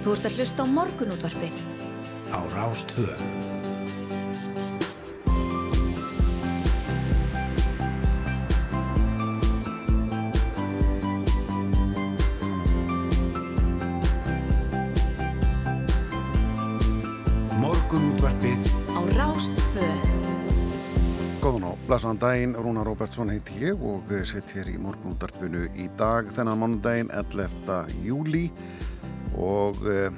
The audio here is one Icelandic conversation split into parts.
Þú ert að hlusta á morgunútvarpið. Á Rástvö. Morgunútvarpið. Á Rástvö. Góðan á, blæsaðan daginn, Rúna Róbertsson heiti ég og sitt hér í morgundarpinu í dag þennan mánudaginn 11. júli og e,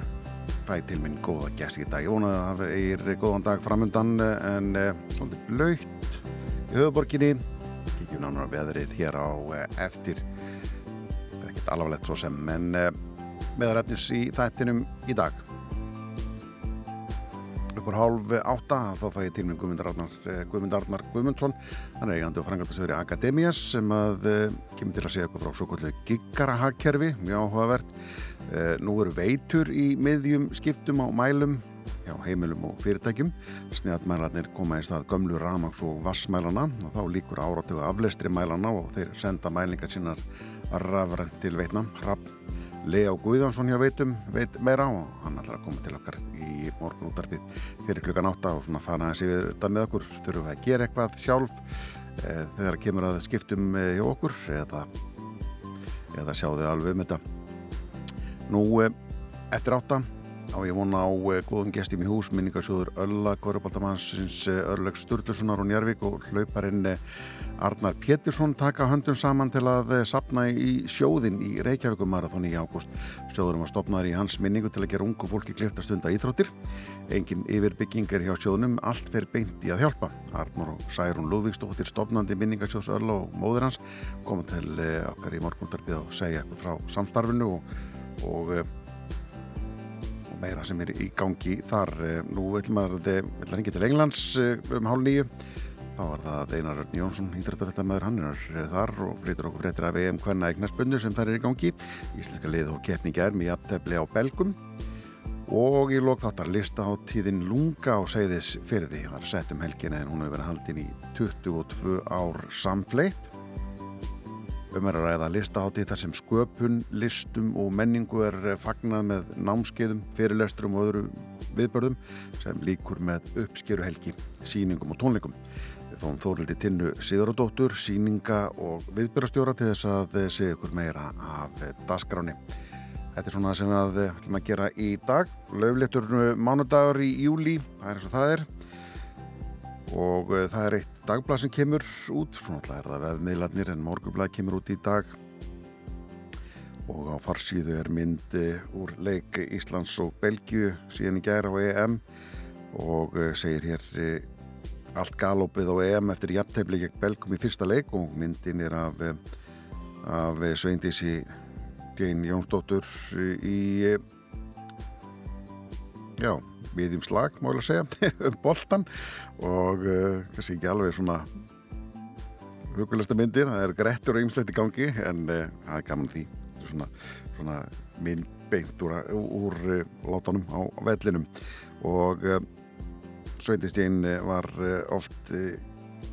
fæ til minn góða gæst í dag. Ég vona að það er góðan dag framöndan en e, svolítið blöytt í höfuborginni. Kíkjum nánar veðrið hér á e, eftir. Það er ekkert alvarlegt svo sem en meðarefnis í þættinum í dag upp á hálf átta þá fæ ég til minn Guðmund Arnar, Guðmund Arnar Guðmundsson hann er eigandi og frangatastöður í Akademias sem að kemur til að segja eitthvað frá svo kvöldu giggarahagkerfi, mjög áhugavert nú eru veitur í miðjum skiptum á mælum hjá heimilum og fyrirtækjum. Sniðatmælarnir koma í stað gömlu ramags og vassmælana og þá líkur áratögu aflestri mælana og þeir senda mælingar sínar rafrænt til veitna. Hrapp Leo Guðjónsson hjá veitum veit meira og hann ætlar að koma til okkar í morgun útarpið fyrir klukkan átta og svona fana þessi við þetta með okkur. Þurfum við að gera eitthvað sjálf e, þegar kemur að skiptum hjá okkur eða, eða sjá þau alveg um þetta Nú e, eftir átta á ég vona á e, góðum gestim í hús minningarsjóður Ölla Górubaldamannsins Örleg Sturlusonar og Njarvík og hlauparinn Arnar Pétursson taka höndun saman til að sapna í sjóðin í Reykjavíkumarathon í ágúst. Sjóðurum var stopnaður í hans minningu til að gera ungu fólki klifta stunda íþróttir. Engin yfirbyggingar hjá sjóðunum, allt fer beint í að hjálpa. Arnur og Særún Lúvíksdóttir, stopnandi minningarsjóðs Öll og móður hans, koma til okkar í morgundarpið og segja frá samstarfinu og, og, og meira sem er í gangi þar. Nú ætlum að það ringi til Englands um hálf nýju þá var það Einar Örn Jónsson íþrættafettamæður, hann er þar og flytur okkur fréttir af EM hvenna eignarspunnu sem þær er í gangi. Íslenska lið og keppning er með jafntefni á belgum. Og í lók þáttar lista á tíðin Lunga á segðis fyrir því var sett um helgina en hún hefur verið haldin í 22 ár samfleitt um er að ræða listaháttið þar sem sköpun, listum og menningu er fagnað með námskeiðum, fyrirlesturum og öðru viðbörðum sem líkur með uppskeru helgi, síningum og tónleikum. Við fáum þórildi tinnu Sigurðardóttur, síninga og viðbörðastjóra til þess að segja ykkur meira af dasgráni. Þetta er svona sem við ætlum að gera í dag. Laufléttur mánudagur í júli, það er eins og það er. Og það er eitt dagblað sem kemur út, svona alltaf er það veðmiðlarnir en morgublað kemur út í dag. Og á farsíðu er myndi úr leik Íslands og Belgiu síðan í gæra á EM og segir hér allt galopið á EM eftir jafntefni gegn Belgum í fyrsta leik. Og myndin er af, af Sveindísi Gein Jónsdóttur í já, viðjum slag má ég að segja, um boltan og uh, kannski ekki alveg svona hugulasta myndir það er grettur og ymslegt í gangi en uh, það er gaman því. Svona, svona mynd beint úr, úr uh, látunum á, á vellinum. Og Sveindistín var oft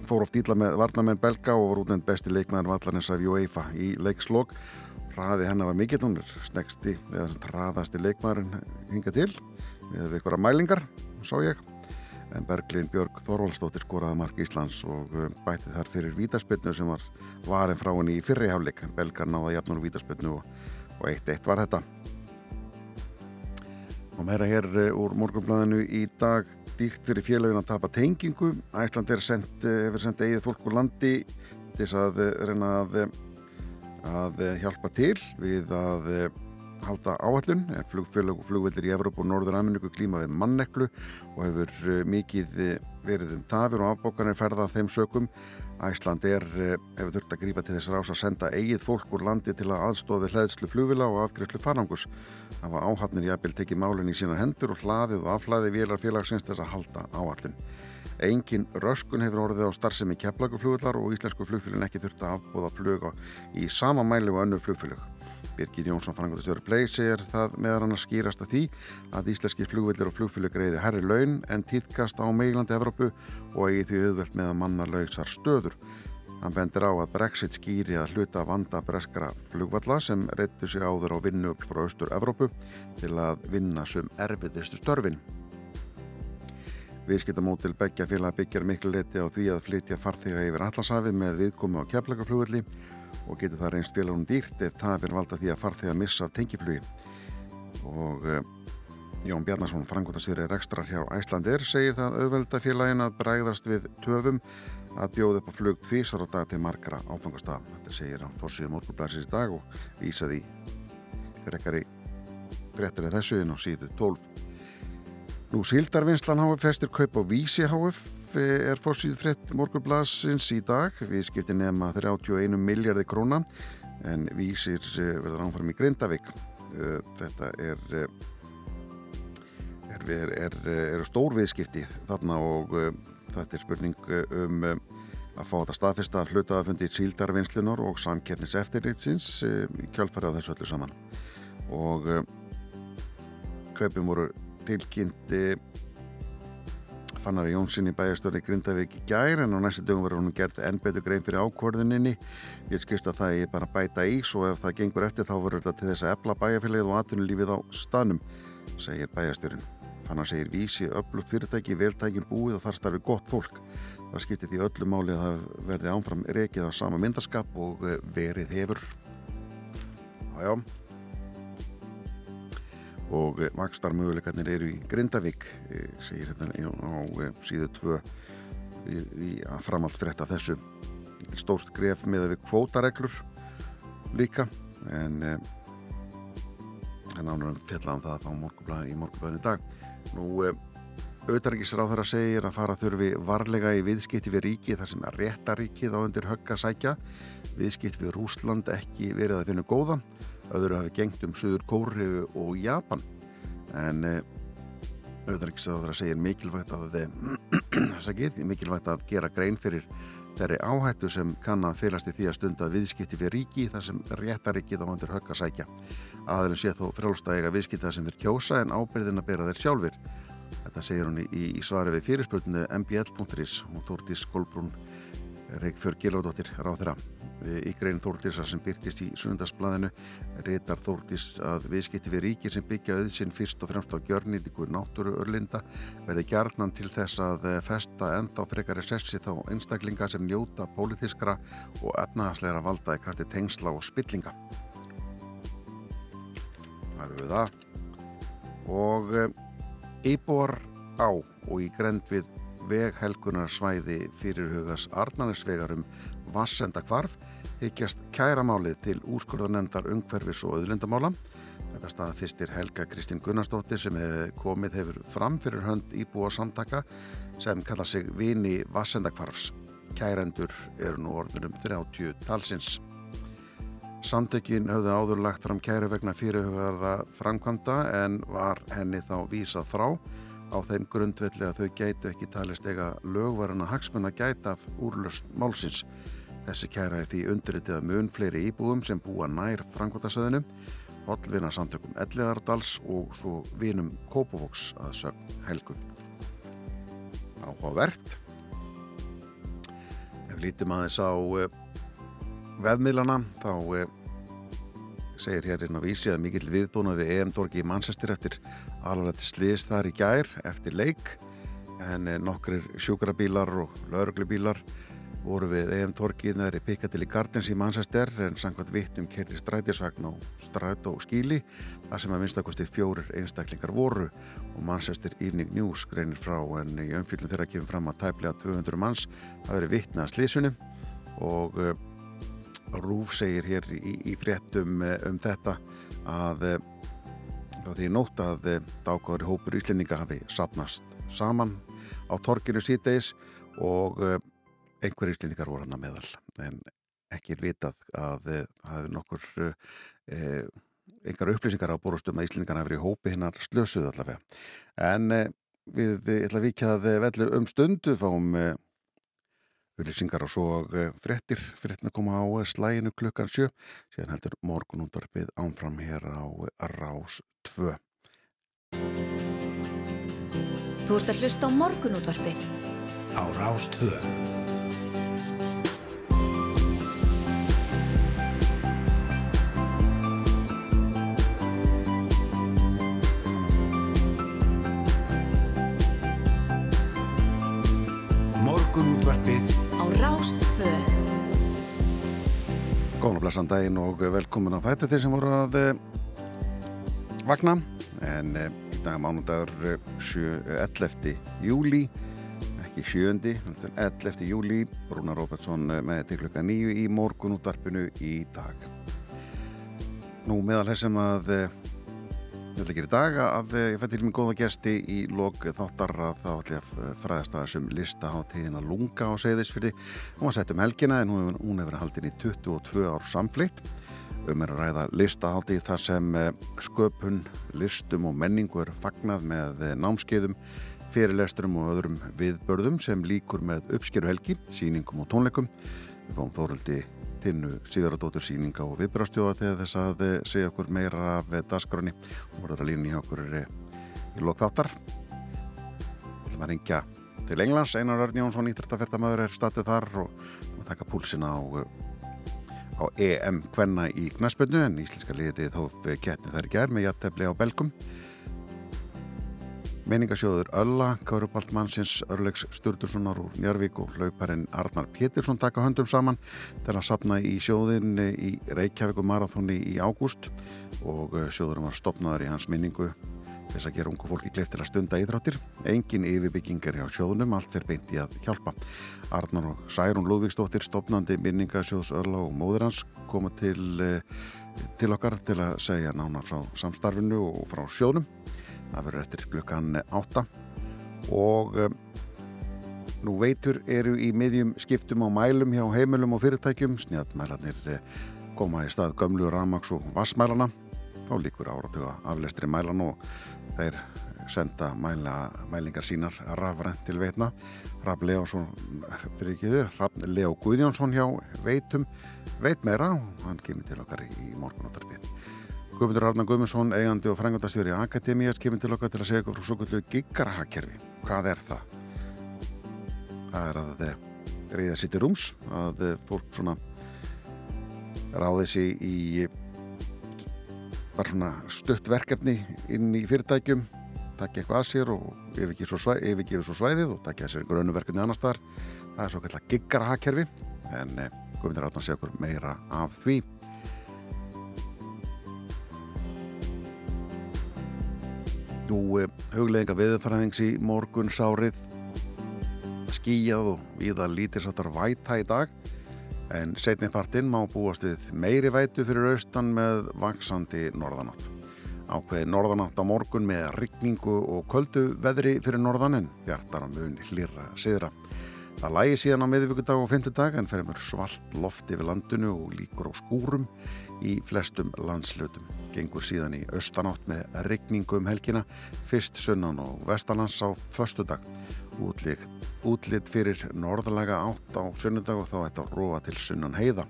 fór oft íla með varnamenn belga og var útnefnd besti leikmæður vallarins af UEFA í leikslokk hraði hennar var mikill, hún er snegsti eða hraðasti leikmæðurinn hinga til við einhverja mælingar, sá ég. En Berglind Björg Þorvaldstóttir skoraði mark Íslands og bætti þar fyrir vítaspilnu sem var varin frá henni í fyrrihjáleik, belgar náða jafnur vítaspilnu og, og eitt eitt var þetta. Og meira hér úr morgunblæðinu í dag dýrt fyrir félagin að tapa tengingu. Æsland er sendið eigið fólk úr landi til þess að reyna að, að hjálpa til við að halda áallun, er flugfélag og flugveldir í Evróp og Norður Ameríku klíma við manneklu og hefur mikið verið um tafir og afbókanir ferða þeim sökum. Æsland er, hefur þurft að grípa til þess rás að senda eigið fólk úr landi til að aðstofi hlæðslu flugvila og afgriðslu farangus. Það var áhafnir jafnvel tekið málun í sínar hendur og hlaðið og afhlaðið vélar félagsins þess að halda áallun. Engin röskun hefur orðið á starfsemi keflaguflugvillar og íslensku flugfélagin ekki þurft að afbúða fluga í sama mæli og önnur flugfélag. Birgir Jónsson frangotastjóri Play segir það meðan hann að skýrast að því að íslenski flugvillir og flugfélag greiði herri laun en týðkast á meilandi Evrópu og eigi því auðvelt með að manna laugsar stöður. Hann bendir á að Brexit skýri að hluta vanda breskara flugvalla sem reyttu sig áður á vinnu frá Östur-Evrópu til að vinna sem erfiðistu störfin. Viðskiptamótil Beggja félag byggjar miklu leti á því að flytja farþega yfir allarsafið með viðkomi á keflagaflugulli og getur það reynst félagunum dýrt ef tafir valda því að farþega missa af tengiflugi. Og uh, Jón Bjarnason, frangotastýri rekstrar hjá Æslandir, segir það auðvelda félagin að bræðast við töfum að bjóða upp á flug tvísar á dag til margra áfangastafa. Þetta segir á fórsíðu morgunblæsins í dag og vísaði grekkari frettir þessu inn á síðu 12. Nú Sildarvinnslan HF festir kaup á Vísi HF er fórsýð frett morgunblasins í dag. Við skipti nefna 31 miljardi króna en Vísir eh, verður ánfram í Grindavík. Eh, þetta er, er, er, er stór viðskipti þarna og þetta er spurning um að fá þetta staðfesta að hluta að fundi Sildarvinnslunar og samkeppnis eftirritsins í kjálfari á þessu öllu saman. Og kaupum voru tilkynnti Fannari Jónssoni bæjastöri Grindavík í gær en á næstu dögum verður hún gert enn betur grein fyrir ákvörðuninni. Ég skist að það er bara bæta í svo ef það gengur eftir þá verður þetta til þess að epla bæjafélagið og atvinnulífið á stanum segir bæjastörin Fannar segir vísi öflugt fyrirtæki veltækin búið og þar starfi gott fólk. Það skiptir því öllu máli að það verði ánfram rekið á sama myndaskap og verið hefur. Jájá og vakstar möguleikarnir eru í Grindavík segir hérna á síðu 2 í, að framalt frétta þessu. Stórst gref með við kvótareglur líka en en ánur fjallaðum það þá morgublaði í morgublaðinu dag. Nú auðarriksráð þar að fara þurfi varlega í viðskipti við ríki þar sem réttaríkið á undir höggasækja viðskipti við Rúsland ekki verið að finna góða öðru hafi gengt um Suður Kóri og Japan. En auðvitaðriksraður segir mikilvægt að þið mikilvægt að gera grein fyrir þeirri áhættu sem kann að félast í því að stunda viðskipti fyrir ríki þar sem réttaríkið á vandur högg að sækja. Aðeins sé þó frálstæðiga viðskipti þar sem þeir kjósa en ábyrðin að bera þeir sjálfur þetta segir hún í, í svari við fyrirspöldinu mbl.is og Þórtís Kolbrún Reykjörg Gilvardóttir ráð þeirra í grein Þórtísar sem byrtist í sundagsblæðinu reytar Þórtís að viðskipti við ríkir sem byggja auðsinn fyrst og fremst á gjörnýtingu náttúru örlinda verði gjarnan til þess að festa ennþá frekari sessi þá einstaklinga sem njóta pólitískra og efnahagsleira valda í krafti tengsla og spillinga. Það eru við það og íbúar á og í grend við veghelgunarsvæði fyrirhugas Arnarnesvegar um Vassenda kvarf higgjast kæramálið til úrskurðanemndar umhverfis og auðlindamála. Þetta stað fyrstir Helga Kristín Gunnarsdóttir sem hef komið hefur fram fyrir hönd íbúa samtaka sem kalla sig Vini Vassenda kvarfs. Kærendur eru nú orðunum 30 talsins. Samtökin höfðu áður lagt fram kæru vegna fyrirhugaða framkvæmda en var henni þá vísað frá á þeim grundvelli að þau gætu ekki talist ega lögvarana hagsmunna gæta af úrlöst málsins. Þessi kæra er því undirritið að mun fleiri íbúum sem búa nær Frankværtasöðinu, hollvina samtökum Elliðardals og svo vinum Kópavóks að sögn helgun. Áhugavert. Ef lítum aðeins á vefmiðlana þá segir hérinn á vísi að mikill viðbúna við EM-dorgi í Manchester eftir alveg sliðist þar í gær eftir leik. En nokkrir sjúkrabílar og lauruglubílar voru við EM-torgið neðri Piccadilly Gardens í Manchester en sangvært vittum kerti strætisvagn á stræt og skíli þar sem að minnstakosti fjórir einstaklingar voru. Og Manchester Evening News greinir frá en í umfyllum þeirra kemur fram að tæplega 200 manns hafi verið vittna að slísunum og uh, Rúf segir hér í, í fréttum uh, um þetta að þá því nótt að dákáður hópur íslendinga hafi sapnast saman á torkinu síðdeis og einhver íslendingar voru hann að meðal en ekki vitað að það hefur nokkur eh, einhver upplýsingar á borustum að íslendingarna hefur í hópi hinnar slösuð allavega. En eh, við ætla að vikjað vellu um stundu fáum eh, upplýsingar og svo frettir frettina koma á slæginu klukkan sjö. Síðan heldur morgunúndarpið ánfram hér á Rás 2 Þú ert að hlusta á morgunútvarpið. Á Rás 2 Blesan daginn og velkomin á fættu þeir sem voru að uh, vakna en uh, í dag mánudagur uh, 11. júli ekki 7. 11. júli Rúnar Róbertsson með til klukka 9 í morgun útvarpinu í dag Nú meðal þessum að ég ætla ekki í dag að ég fætti til mig góða gesti í lok þáttar að þá ætla ég að fræðast að þessum listaháttíðina lunga á segðisfyrði hún var sett um helgina en hún, hún hefur haldin í 22 ár samflitt um er að ræða listaháttíð þar sem sköpun, listum og menningu er fagnað með námskeiðum fyrirlesturum og öðrum viðbörðum sem líkur með uppskeru helgi, síningum og tónleikum. Við fáum þóraldi tinnu síðaradóttur síninga og viðbrastjóða til þess að segja okkur meira af dasgrunni og voruð að lína í okkur í lokþáttar Það var ringja til Englands. Einar Örn Jónsson, íþrættaferðamöður er statið þar og, og taka púlsina á, á EM Kvenna í Knæspönnu en íslenska liðið þó getið þær gerð með jættefli á Belgum Meiningasjóður Ölla, Kaurupaltmannsins, Örlegs Sturdurssonar úr Njörvík og hlauparinn Arnar Pétursson taka höndum saman til að sapna í sjóðin í Reykjavík og Marathóni í ágúst og sjóðurum var stopnaður í hans minningu þess að gera ungu fólki kleift til að stunda íþráttir. Engin yfirbyggingar hjá sjóðunum, allt fyrir beint í að hjálpa. Arnar og Særún Lúðvíksdóttir, stopnandi minningasjóðs Ölla og móður hans koma til, til okkar til að segja nána frá samstarfinu og frá sjóðunum það verður eftir klukkan 8 og um, nú veitur eru í miðjum skiptum á mælum hjá heimilum og fyrirtækjum. Snjadmælanir koma í stað gömlu ramags og vassmælana þá líkur áratuga aflestri mælan og þeir senda mæla, mælingar sínar rafrænt til veitna. Raff Leónsson fyrir ekki þurr Raff Leó Guðjónsson hjá veitum. Veit meira og hann kemur til okkar í morgunáttarpið Guðmundur Arna Guðmundsson, eigandi og frangandastjóri Akademías kemur til okkar til að segja okkur frá svo kvöldu giggarhagkerfi. Hvað er það? Það er að reyða sitt í rúms, að fólk svona ráði sig í stutt verkefni inn í fyrirtækjum, takja eitthvað að sér og yfirgefa svo, yfir svo svæðið og takja sér einhver önnu verkefni annar staðar. Það er svo kallar giggarhagkerfi en Guðmundur Arna segja okkur meira af því. Nú hugleðinga viðfæraðings í morgun sárið skíjað og viða lítirsáttar væta í dag en setniðpartinn má búast við meiri vætu fyrir austan með vaksandi norðanátt. Ákveði norðanátt á morgun með rigningu og köldu veðri fyrir norðan en bjartar á mun hlýra siðra. Það lægi síðan á miðvíkudag og fymtudag en fer mér svalt loft yfir landinu og líkur á skúrum í flestum landslutum. Gengur síðan í austanátt með regningu um helgina, fyrst sunnan og vestalans á förstudag. Útlit, útlit fyrir norðalega átt á sunnudag og þá ætti að róa til sunnan heiða.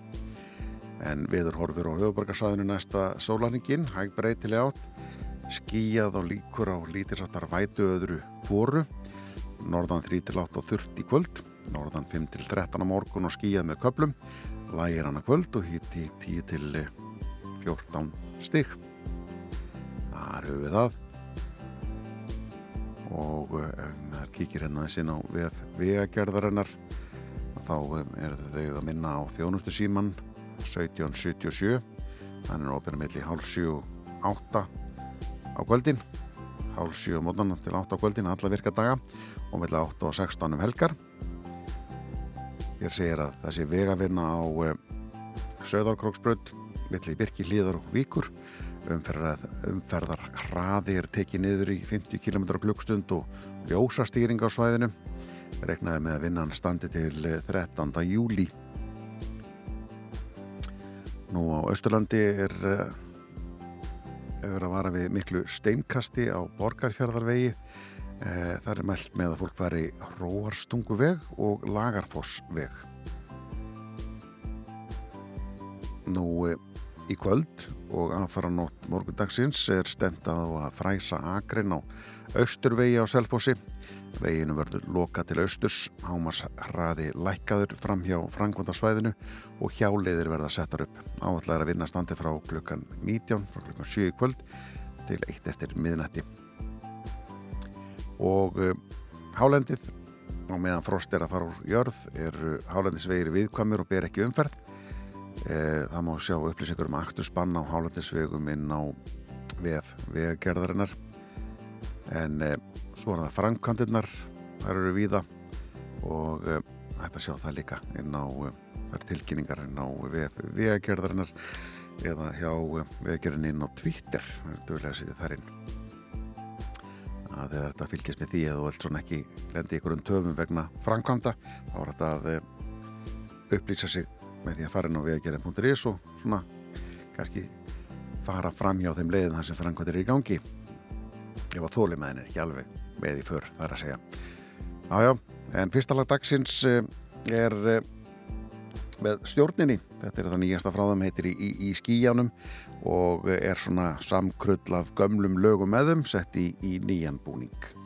En viður horfir á höfuborgarsæðinu næsta sólarningin, hæg breytileg átt, skíjað og líkur á lítirsáttar vætu öðru voru, norðan 3-8 og þurft í kvöld norðan 5-13 á morgun og skíjað með köplum lægir hann að kvöld og hýtti 10-14 stygg þar höfum við það. Og ef maður kíkir hérna þessi á vegagerðarinnar þá er þau að minna á þjónustu síman 1777 þannig er óbyrna melli hálf 7 8 á kvöldin. Hálf 7 mótana til 8 á kvöldin alla virka daga. Og melli 8 og 16 um helgar Ég segir að það sé vegavinna á uh, Söðarkróksbrödd, milli Birki, Hlíðar og Víkur. Umferðar, umferðar hraði er tekið niður í 50 km klukkstund og ljósastýring á svæðinu. Reknaði með að vinnan standi til 13. júli. Nú á Östurlandi er, er að vara við miklu steinkasti á Borgarfjörðarvegi. Það er meld með að fólk fari Róarstungu-veg og Lagarfoss-veg. Nú í kvöld og aðfara nótt morgundagsins er stemt að að fræsa akrin á Östurvegi á Selfossi. Veginu verður loka til Östurs, hámars hraði lækkaður fram hjá frangvöndarsvæðinu og hjáleiðir verða settar upp. Áallega er að vinna standi frá klukkan 19, frá klukkan 7 í kvöld til eitt eftir miðnætti og uh, hálendið og meðan frost er að fara úr jörð er hálendisvegir viðkvæmur og ber ekki umferð. E, það má sjá upplýsingur um akturspann á hálendisvegum inn á VF vegagerðarinnar. En e, svo er það framkvæmdirnar þar eru víða. Og að sjá það líka inn á þar tilkynningar inn á VF vegagerðarinnar eða hjá vegagerðin inn á Twitter. Það er dögulega að sitja þar inn að þegar þetta fylgjast með því eða þú vilt svona ekki lendi ykkur um töfum vegna framkvæmda þá er þetta að e, upplýsa sig með því að fara inn á vegagerðin.is og svona kannski fara fram hjá þeim leiðin þar sem framkvæmdir er í gangi. Ef að þólimaðin er ekki alveg með í för þar að segja. Jájá, en fyrsta lag dagsins eh, er eh, með stjórninni. Þetta er það nýjasta frá þeim heitir í, í, í skíjanum og er svona samkrull af gömlum lögum með þeim sett í, í nýjan búning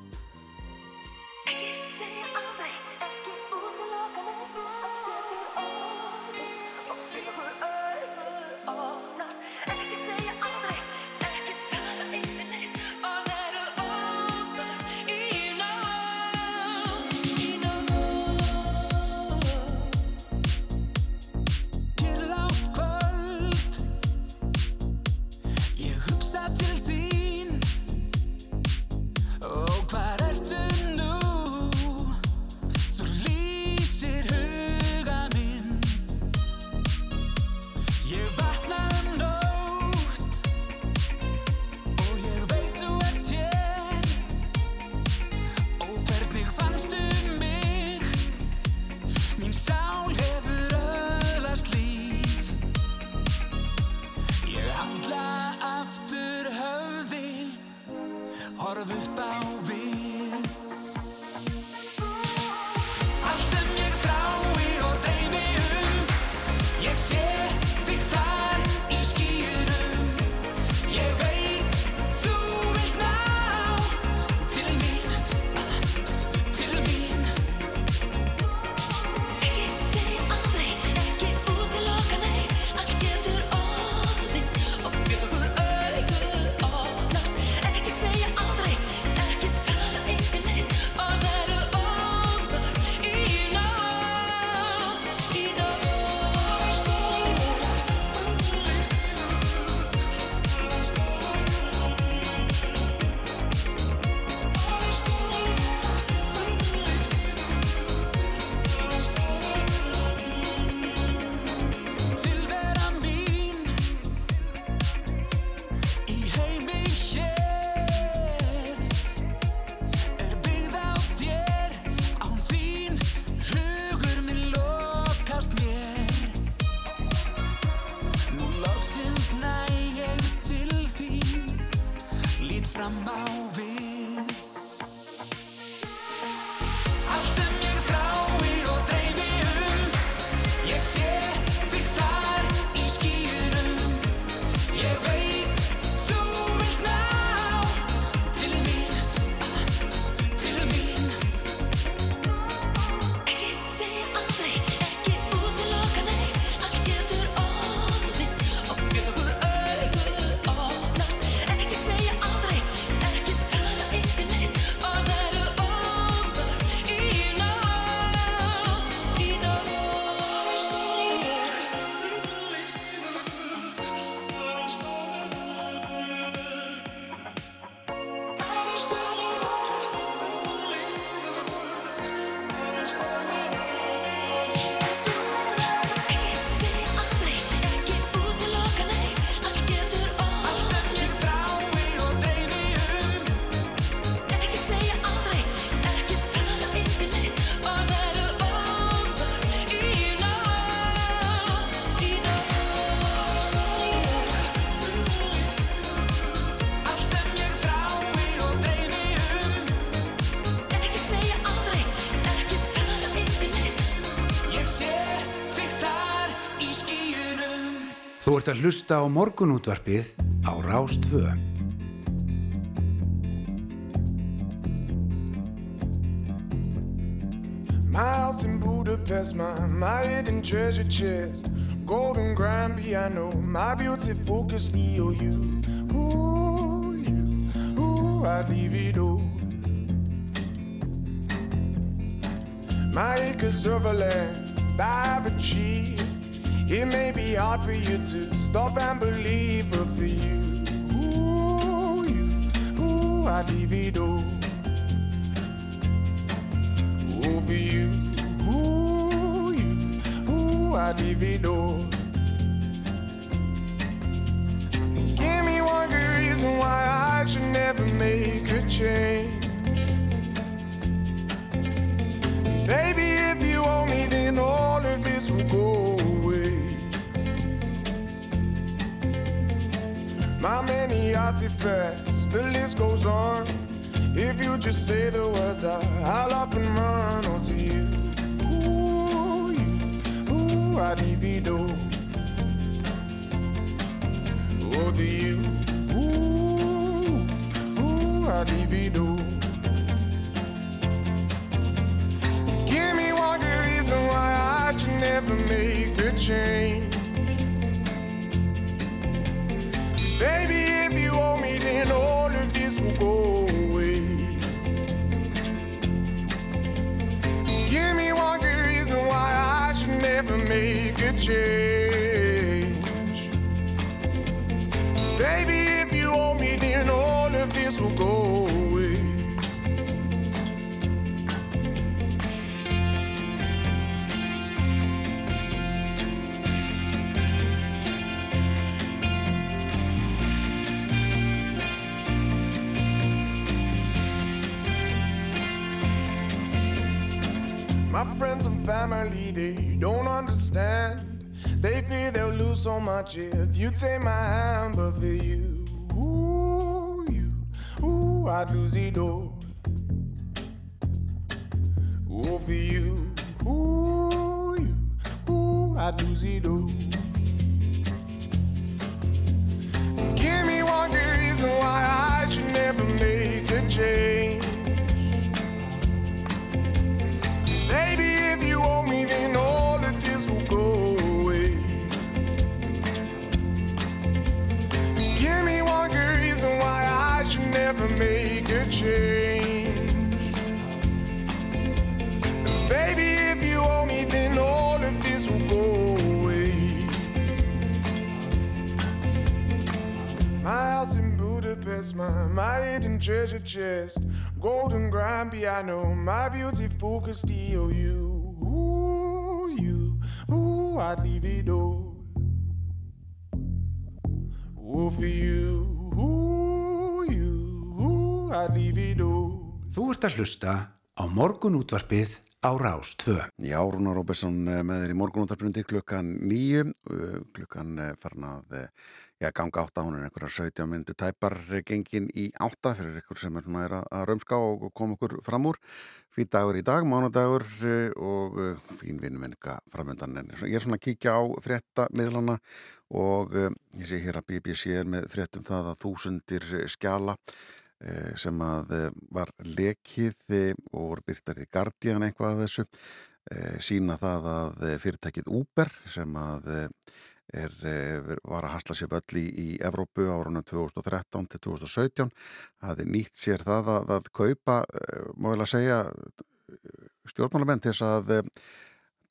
ert að hlusta á morgunútvarpið á Rástvö. My house in Budapest, my, my hidden treasure chest, golden grand piano, my beauty focus, EOU. Ooh, you, ooh, I'd leave it all. My acres of land I've achieved It may hard for you to stop and believe, I divido. Over you, ooh, ooh, I divido. Give me one good reason why I should never make a change. Baby, if you owe me, then all change. Baby, if you owe me, then all of this will go away. My friends and family, they don't understand. Fear they'll lose so much if you take my hand, but for you, ooh, you, ooh, I'd lose it all. Ooh, for you, ooh, you, ooh, I'd lose it all. Give me one good reason why I should never make a change. Baby, if you my, my hidden treasure chest, golden grand piano, my beautiful Castillo, you, ooh, you, ooh, I'd leave it all. Ooh, for you, ooh, you, ooh, I'd leave it all. Þú ert að hlusta á morgunútvarpið á Rás 2. Já, Rúnar Róbesson með þér í morgunútarprundi klukkan nýju, klukkan eh, farin að eh, já, ganga átta, hún er einhverja 17 myndu tæpar gengin í átta fyrir ykkur sem er, er að, að raumská og koma okkur fram úr. Fýt dagur í dag, mánudagur eh, og eh, fín vinnumenninga framöndan. En ég er svona að kíkja á frétta miðlana og eh, ég sé hér að BBC er með fréttum það að þúsundir skjala sem að var lekið og voru byrtar í Guardian eitthvað af þessu sína það að fyrirtækið Uber sem að er, eh, var að hasla sér öll í, í Evrópu árunum 2013 til 2017 hafi nýtt sér það að, að kaupa, eh, vel að segja stjórnmálamenn til þess að eh,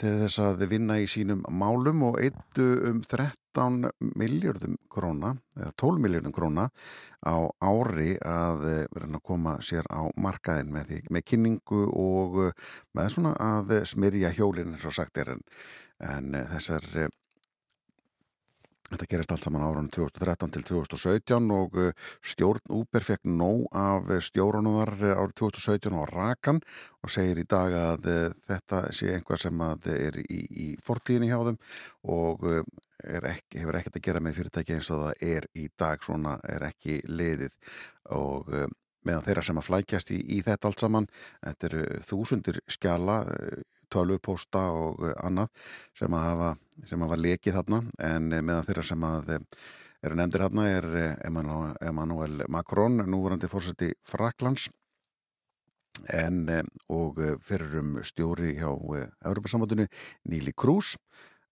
til þess að vinna í sínum málum og eittu um 13 miljardum króna eða 12 miljardum króna á ári að eh, reyna að koma sér á markaðin með, því, með kynningu og eh, með svona að smyrja hjólinn eins og sagt er. En, en eh, þessar eh, Þetta gerist allt saman árunum 2013 til 2017 og eh, stjórn Uber fekk nóg af stjórnum þar eh, árið 2017 á rakan og segir í dag að eh, þetta sé einhvað sem er í, í fortíðinni hjá þeim og eh, ekki, hefur ekkert að gera með fyrirtæki eins og það er í dag svona er ekki liðið og eh, meðan þeirra sem að flækjast í, í þetta allt saman þetta eru þúsundir skjala eh, tölvupósta og eh, annað sem að hafa, sem hafa lekið þarna. En eh, meðan þeirra sem að eh, eru nefndir þarna er Emmanuel, Macron, núverandi fórseti Fraklands en og fyrrum stjóri hjá Európa-sambandinu Níli Krús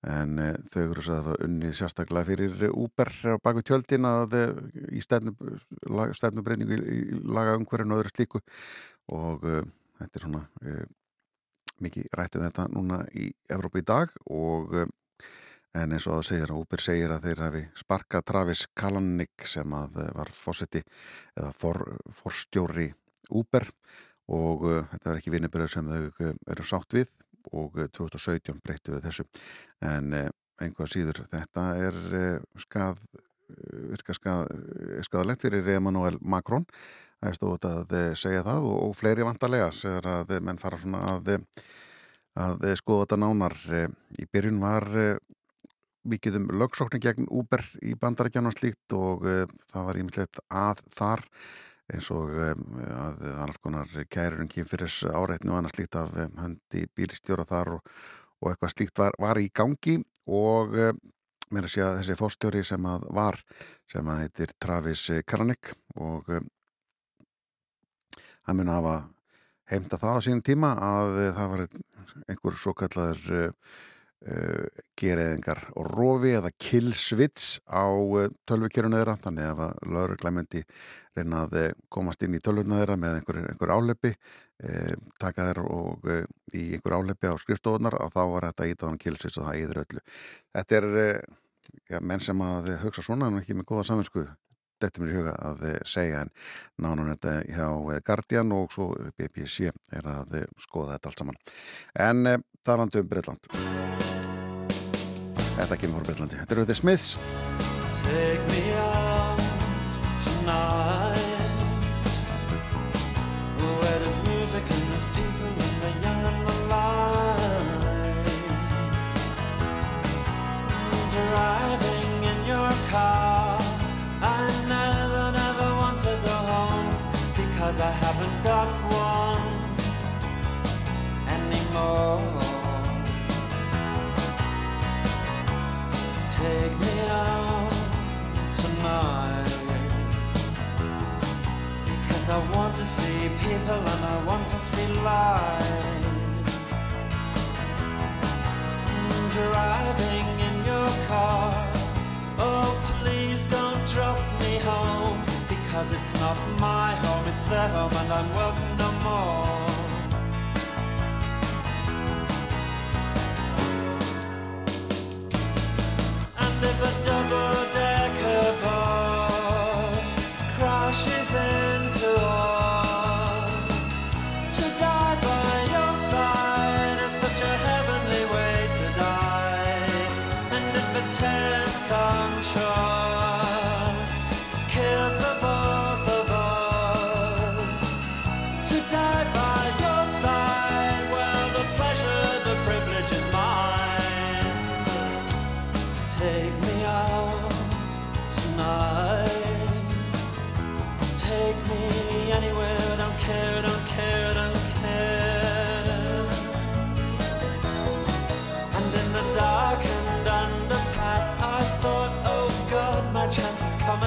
en þau eru að það unni sérstaklega fyrir Uber á baku tjöldin að í stefnubreiningu laga umhverjum og öðru slíku. Og þetta er svona mikið rættu þetta núna í Evrópu í dag og uh, en eins og það segir að Uber segir að þeir hafi sparkað Travis Kalanick sem að eh, var fósetti eða for, forstjóri Uber og uh, þetta er ekki vinnibröð sem þau eru sátt við og uh, 2017 breyttu við þessu. En einhvað síður þetta er skað virka skadalegt fyrir Emmanuel Macron. Það er stóð að eh, segja það og, og fleiri vantarlega segir að eh, menn fara svona að, eh, að skoða þetta nánar. Í byrjun var mikið um lögsóknin gegn Uber í bandarækjan og slíkt og það var ímyndilegt að þar eins og að annars konar kærurinn kýmfyrir áreitni og annars slíkt af höndi bílstjóra þar og, og eitthvað slíkt var, var í gangi og mér að sé að þessi fórstjóri sem að var sem að heitir Travis Kalanick og um, hann mun að hafa heimta það á sínum tíma að uh, það var einhver svo kallar uh, uh, gereðingar og rofi eða killsvits á uh, tölvikjöruna þeirra. Þannig að lauruglæmyndi reyna að uh, komast inn í tölvuna þeirra með einhver, einhver álepi uh, taka þeirra og í einhver álepi á skrifstofunar og þá var þetta ítaðan killsvits og það íður öllu. Þetta er ja, menn sem að hugsa svona en ekki með góða saminsku þetta mér í huga að segja en nánum þetta hjá Guardian og svo BBC er að skoða þetta allt saman. En talandi um Breitland Þetta kemur frá Breitlandi Þetta eru The Smiths. Take me out tonight got one anymore. Take me out tonight Because I want to see people and I want to see life Driving in your car Oh please don't drop Because it's not my home, it's their home and I'm welcome no more. And if a double-decker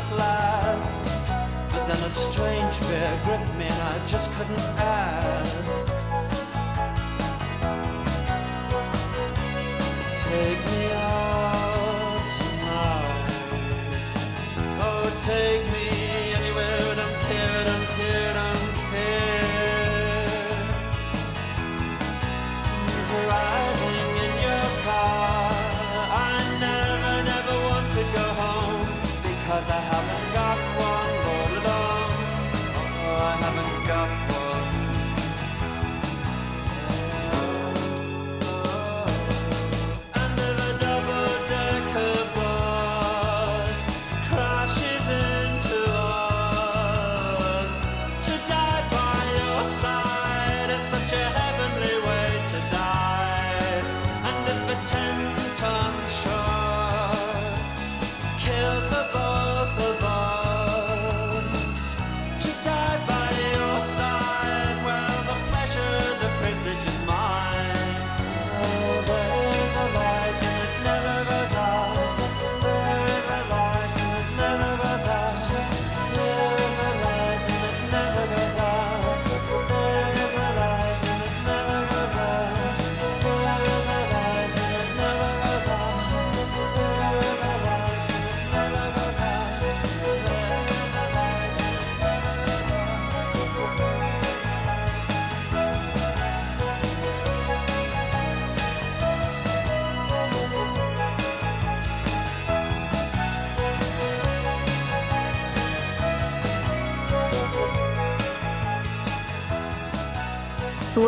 at last. But then a strange fear gripped me and I just couldn't ask.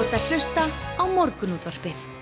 Þú ert að hlusta á morgunútvarpið.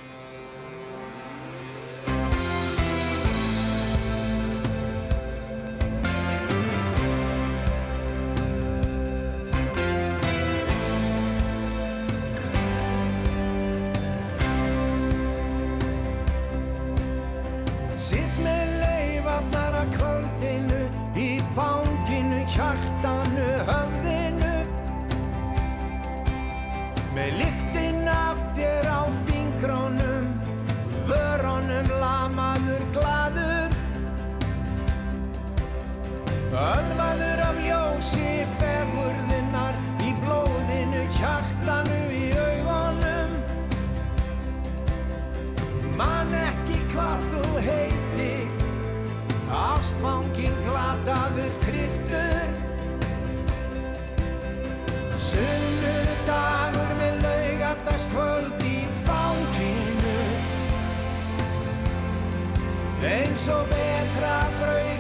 eins og vetra brau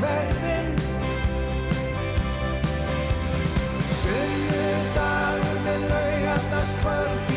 hverfin. Sunnudagur með laugarnas kvöld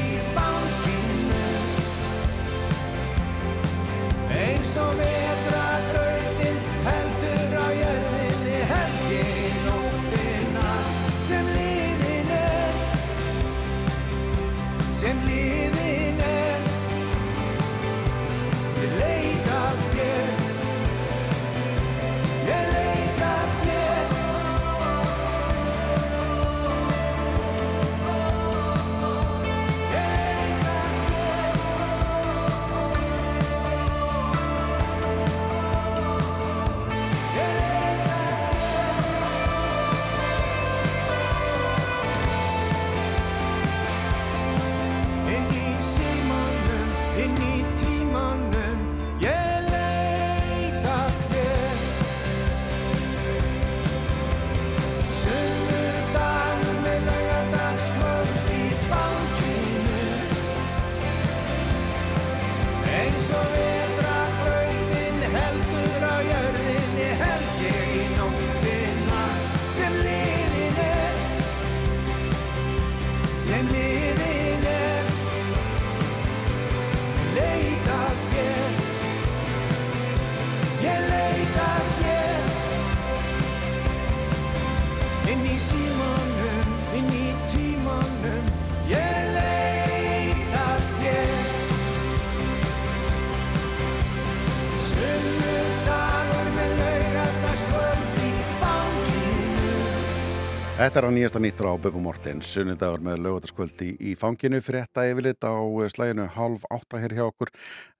Þetta er á nýjasta nýttur á Böbu Mortens sunnindagur með lögvöldaskvöldi í fanginu. Fyrir þetta yfirlit á eh, slæginu halv átta hér hjá okkur.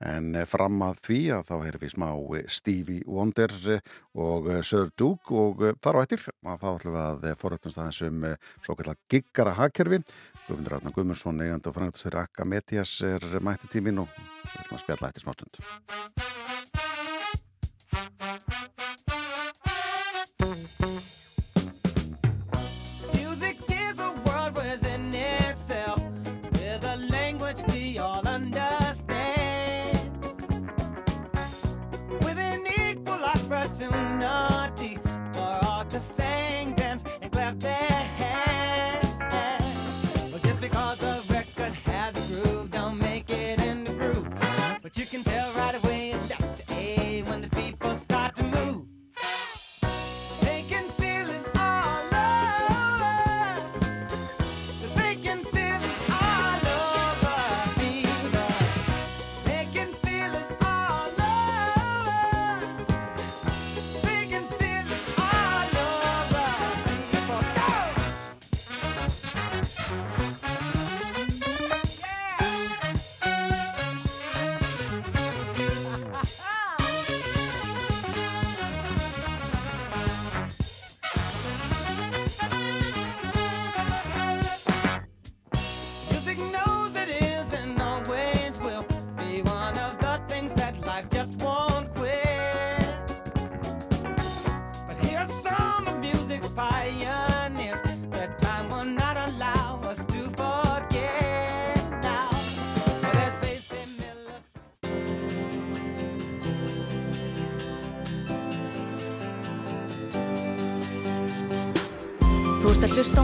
En eh, fram að því að þá erum við smá eh, Stevie Wonder og Sir Duke og þar á eittir að þá ætlum við að foröpnast aðeins um svo kallar giggara hagkerfi. Guðmundur Arnar Guðmundsson, eigandi og frangatistur Akka Metias er mætti tímin og við erum að spjalla eittir smástund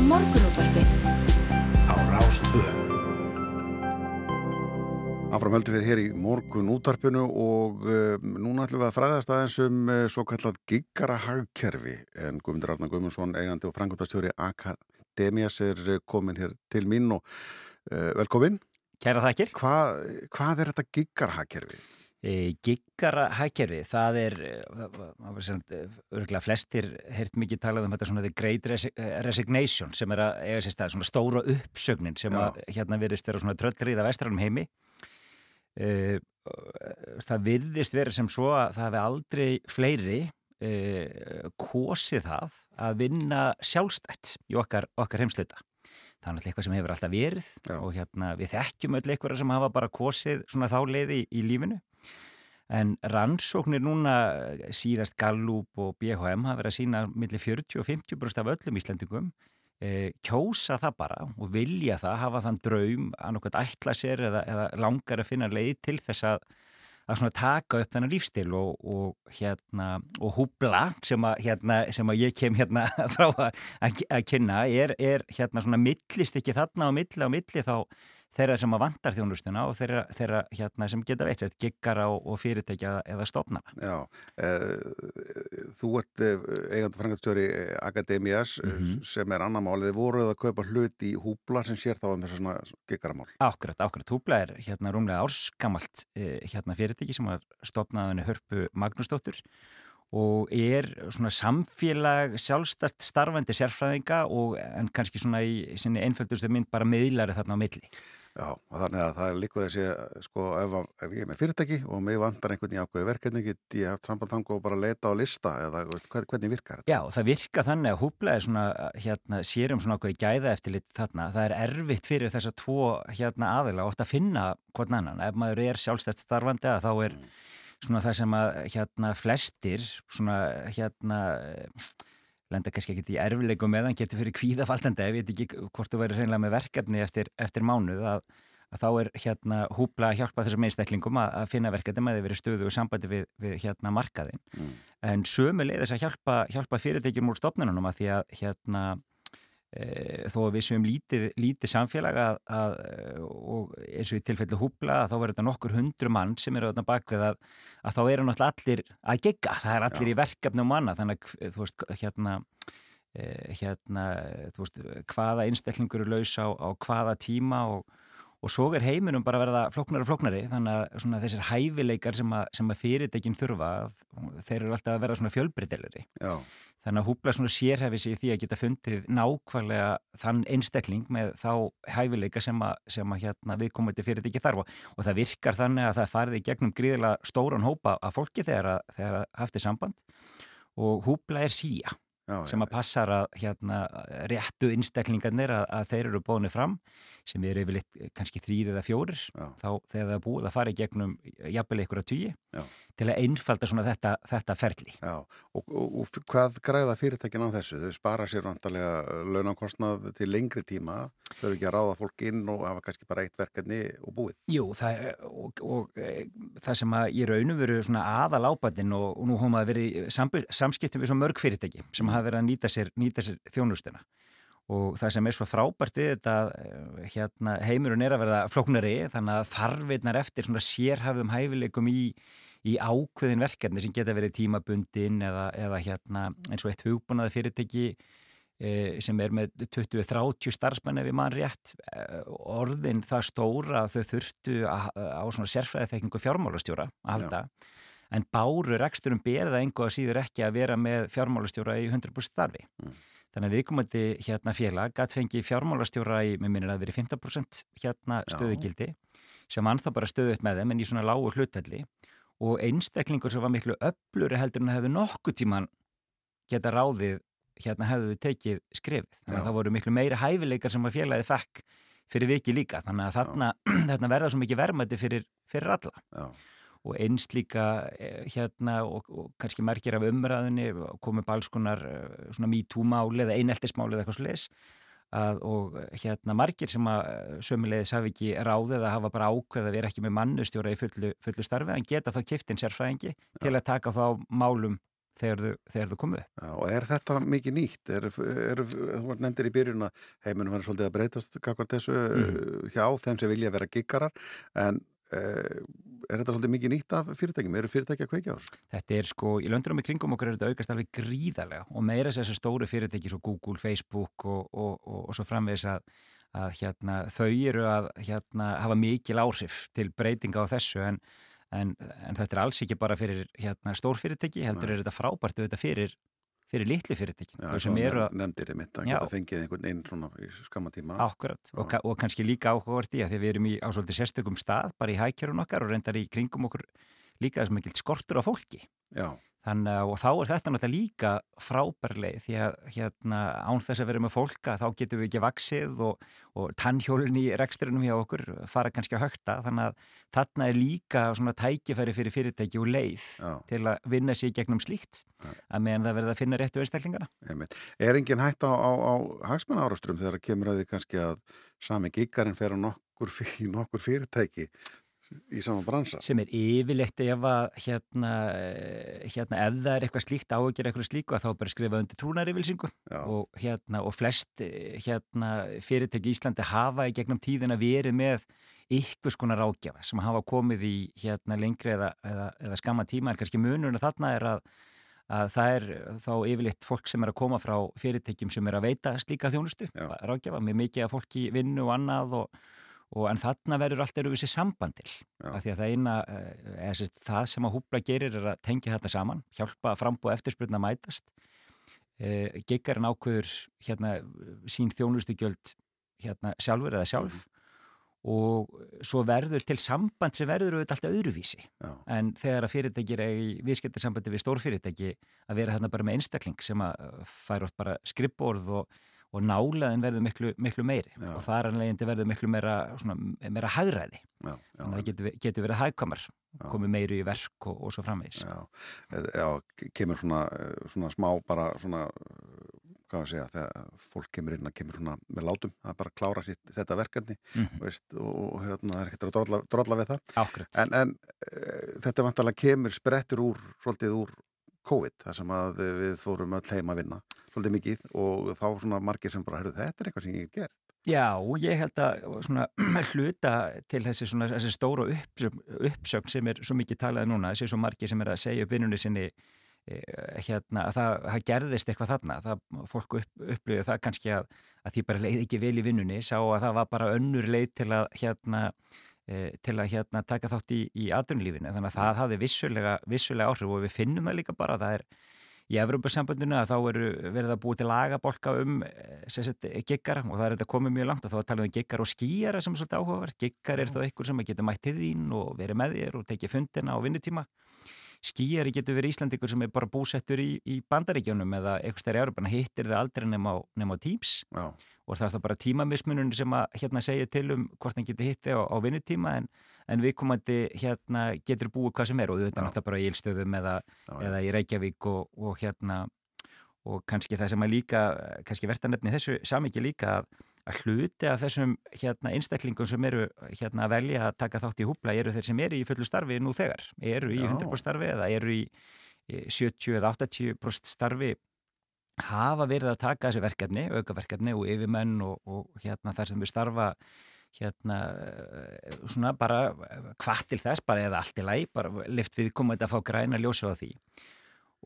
morgunútvarpið á Rástvö. Áfram höldum við hér í morgun útarpinu og um, núna ætlum við að fræðast aðeins um uh, svo kallat giggara-hagkerfi en Guðmundur Arna Guðmundsson, eigandi og frangotastjóri Akademias er uh, komin hér til mín og uh, velkomin. Kæra þakkir. Hva, hvað er þetta giggara-hagkerfi? E, Giggara hagkerfi, það er, var sem örgulega flestir heyrt mikið talað um þetta svona the great resi- resignation sem er að eiga sér stað, svona stóra uppsögnin sem að hérna virðist vera svona tröllriða vestrænum heimi. E, það virðist vera sem svo að það hefði aldrei fleiri e, kosið það að vinna sjálfstætt í okkar, okkar heimsluta. Það er náttúrulega eitthvað sem hefur alltaf verið Já. og hérna við þekkjum öll eitthvað sem hafa bara kosið svona þá leiði í, í lífinu. En rannsóknir núna síðast Gallup og BHM hafa verið að sína millir 40 og 50% af öllum Íslandingum e, kjósa það bara og vilja það, hafa þann draum að nokkvæmt ætla sér eða, eða langar að finna leið til þess að að taka upp þennan lífstil og, og hérna og húbla sem að, hérna, sem að ég kem hérna frá að, að, kynna. Er, er hérna svona millist ekki þarna á milli á milli þá þeirra sem að vantar þjónustuna og þeirra, þeirra hérna sem geta veit sér giggara og, og fyrirtækja eða stofnana. Já, uh, þú ert uh, eigandi frangotastjóri Akademias Mhm. sem er annar málið. Þið voruð að kaupa hlut í húbla sem sér þá um þessu svona giggaramál. Akkurat, akkurat. Húbla er hérna rúmlega ársgamalt eh, hérna fyrirtæki sem var stopnað henni Hörpu Magnúsdóttur og er svona samfélag sjálfstært starfandi sérfræðinga og en kannski svona í sinni einföldustu mynd bara miðlari þarna á milli. Já, og þannig að það er líka þessi, sko, ef, ef ég er með fyrirtæki og mig vantar einhvern í ákveði verkefni, get ég haft samband þang og bara leita á lista eða hvern- hvernig virkar þetta? Já, það virka þannig að húbla er svona hérna sérum svona okkur gæða eftir lit þarna. Það er erfitt fyrir þessa tvo hérna aðila og oft að finna hvern annan. Ef maður er sjálfstætt starfandi að þá er svona það sem að hérna flestir svona hérna lenda kannski ekkert í erfileikum með hann getur fyrir kvíðafaldandi, ég veit ekki hvort þú verður reynilega með verkefni eftir, eftir mánuð að, að þá er hérna húbla að hjálpa þessum einstaklingum að, að finna verkefni með því verið stöðu og sambandi við, við hérna markaðin Mm. en sömu leiðis að hjálpa, hjálpa fyrirtækjum úr stofnunum að því að hérna þó að við séum lítið, lítið samfélag að, að, og eins og í tilfellu húbla að þá verður þetta nokkur hundru mann sem eru þarna bakvið að, að þá eru náttúrulega allir að gegga, það er allir í verkefnum og annað. Þannig að þú veist hérna e, hérna, þú veist, hvaða einstaklingur eru laus á, á hvaða tíma og, og svo er heiminum bara að verða flóknari og flóknari þannig að þessir hæfileikar sem að, sem að fyrirtækin þurfa þeir eru alltaf að vera svona fjölbreytilegri. Þannig að húbla svona sérhefi sig í því að geta fundið nákvæmlega þann einstakling með þá hæfileika sem að, sem að hérna viðkomandi fyrirtæki þarf. Og, það virkar þannig að það farið í gegnum gríðilega stóran hópa af fólki þegar að, þegar að haft í samband. Og húbla er síja já, sem að passar að hérna, réttu einstaklingarnir að, að þeir eru bóðinu fram sem eru yfirleitt kannski þrýr eða fjórir þá þegar það er búið að fara í gegnum jafnvel ykkur að Já. til að einfalda svona þetta, þetta ferli. já. Og, og, og hvað græða fyrirtækin á þessu? Þau spara sér vantarlega launakostnað til lengri tíma, þau eru ekki að ráða fólk inn og hafa kannski bara eitt verkefni og búið. Jú, það, og, og e, það sem að ég raunum veru svona aðal ábættin og, nú hóma að vera í sambu- samskiptum við svo mörg fyrirtæki sem hafa verið að nýta sér, nýta sér þjónustuna og það sem er svo frábært við þetta eh, hérna, heimurinn er að verða flóknari þannig að þarfinnar eftir svona sérhafðum hæfileikum í, í ákveðin verkefni sem geta verið tímabundin eða, eða hérna, eins og eitt hugbúnaði fyrirtæki eh, sem er með 20-30 starfsmenn ef ég mann rétt eh, orðin það stóra að þau þurftu á svona sérfræðiþekkingu fjármálastjóra halda. En báru reksturum berða engu að síður ekki að vera með fjármálastjóra í 100% starfi þannig að viðkomandi hérna félag gætt fengi fjármálastjóra í, með minnir að veri 15% hérna Já. stöðugildi sem hann þá bara stöðut með þeim en í svona lágu hlutvelli og einstaklingur sem var miklu öfluri heldur en hefðu nokkuð tíman geta ráðið hérna hefðu tekið skrifið. Þannig Já. að það voru miklu meiri hæfileikar sem að félagið fekk fyrir viki líka. Þannig að þarna, þarna verða svo mikið verðmætti fyrir, fyrir alla. Já, Og einst líka eh, hérna og, og kannski merkir af umræðunni komið alls konar eh, svona MeToo-máli eða eineltismáli eða eitthvað að, og eh, hérna margir sem að sömulegis hafi ekki ráðið að hafa bara ákveð að vera ekki með mannustjóra í fullu, fullu starfi en geta þá kiftinn sérfræðingi til að taka þá málum þegar þau, þegar komu upp. Já, og er þetta mikið nýtt? Er, er, þú nefndir í byrjun að heiminum verður svolítið að breytast kakvart þessu mm. hjá þeim sem vilja vera giggarar en er þetta svolítið mikið nýtt af fyrirtækjum? Eru fyrirtæki að kveikja á þessu? Þetta er sko, í löndunum í kringum okkur er þetta aukast alveg gríðarlega og meira þessu stóru fyrirtæki svo Google, Facebook og, og, og, og svo framvegis að, að hérna, þau eru að hérna, hafa mikil áhrif til breytinga á þessu en, en, en þetta er alls ekki bara fyrir hérna, stór fyrirtæki, heldur er þetta frábært auðvitað fyrir, fyrir litli fyrirtæki. Já, sem eru að nefndir í mitt að geta fengið einhvern einn svona skamma tíma. Akkurat, og, og kannski líka áhugavert í að því við erum í á svolítið sérstökum stað bara í hækjörun okkar og reyndar í kringum okkur líka þessum mikill skortur á fólki. Já, Þannig að og þá er þetta náttúrulega líka frábærleið því að hérna án þess að vera með fólka þá getum við ekki vaksið og, og tannhjólun í reksturinnum hjá okkur fara kannski að högta þannig að þarna er líka svona tækifæri fyrir fyrirtæki og leið Já. til að vinna sér gegnum slíkt að meðan það verða að finna réttu einstaklingana. einmitt. Er engin hætt á, á, á hagsmenn árastrum þegar kemur að því kannski að sami giggarinn fer á nokkur, nokkur fyrirtæki í sama bransa? sem er yfirleitt ef að hérna, eh, hérna ef það er eitthvað slíkt áhugir eitthvað slíku að þá bara skrifa undir trúnaryfilsingu og, hérna, og flest eh, hérna, fyrirtæki í Íslandi hafa í gegnum tíðina verið með ykkurs konar ágjafa sem hafa komið í hérna, lengri eða, eða, eða skamma tíma en kannski munurinn þarna er að að það er þá yfirleitt fólk sem er að koma frá fyrirtækjum sem er að veita slíka þjónustu, Já. ráðgjafa með mikið af fólki vinnu og annað og, og en þarna verður allt eru sér samband til Já. af því að það eina, eh, eða, það sem að húbla gerir er að tengja þetta saman hjálpa frambúð eftirspurna að mætast e, giggarinn ákveður hérna sín þjónustugjöld hérna sjálfur eða sjálf og svo verður til samband sem verður auðvitað alltaf öðruvísi Já. en þegar að fyrirtækir er í viðskiptarsambandi við stórfyrirtæki að vera hérna bara með einstakling sem að fær oft bara skrippborð og, og nálaðin verður miklu, miklu meiri Já. og þar anlegindi verður miklu meira, svona, meira hagræði Já, já, þannig að það getur, getur verið hagkamar komið meiru í verk og, og svo framvegis já, já, kemur svona, eh, svona smá bara svona, eh, hvað að segja, þegar fólk kemur inn að kemur svona með látum, er bara að klára sitt, þetta verkefni Mhm. veist, og, hérna, það er ekkert að drolla, drolla við það. Ákvæmt En, en e, þetta vantalega kemur sprettur úr, svolítið úr COVID, það sem við fórum öll heim að vinna, svolítið mikið og þá svona margir sem bara, herru, þetta er eitthvað sem ég get gert. Já, ég held að svona, hluta til þessi, svona, þessi stóra uppsögn, uppsögn sem er svo mikið talað núna, þessi svo margir sem er að segja upp vinnunni sinni eh, hérna, að það, það gerðist eitthvað þarna það, fólk upp, upplöðu það kannski að, að því bara leið ekki vel í vinnunni sá að það var bara önnur leið til að hérna til að hérna taka þátt í, í atvinnulífinu. Þannig að það hafði vissulega, vissulega áhrif og við finnum það líka bara. Það er í Evropasambandinu að þá eru verið að búið til lagabolka um giggara og það er þetta komið mjög langt og þá er talað um giggar og skýjara sem er svolítið áhugavert. Giggar er þá einhver sem getur mætt til þín og verið með þér og tekið fundina á vinnutíma. Skýjari getur verið Íslandingur sem er bara búsettur í, í bandaríkjónum eða eitthvað stærri Európa, hittir það aldrei nema á, nema á Teams. Já, og það er það bara tímamismunum sem að hérna segja til um hvort hann getur hitti á, á vinnutíma en, en viðkomandi hérna getur búið hvað sem er og Já. auðvitað náttúrulega bara í Ílstöðum eða, já, eða í Reykjavík og, og hérna og kannski það sem að líka kannski nefni þessu samiki líka að, að hluti af þessum hérna einstaklingum sem eru hérna að velja að taka þátt í húbla eru þeir sem eru í fullu starfi nú þegar, eru í Já. 100% starfi eða eru í eh, 70 eða 80% starfi hafa verið að taka þessi verkefni, aukaverkefni og yfirmenn og, og hérna þar sem við starfa hérna eh, svona bara hvað til þess, bara eða allt í læg bara lift við komandi að fá græna ljósa á því.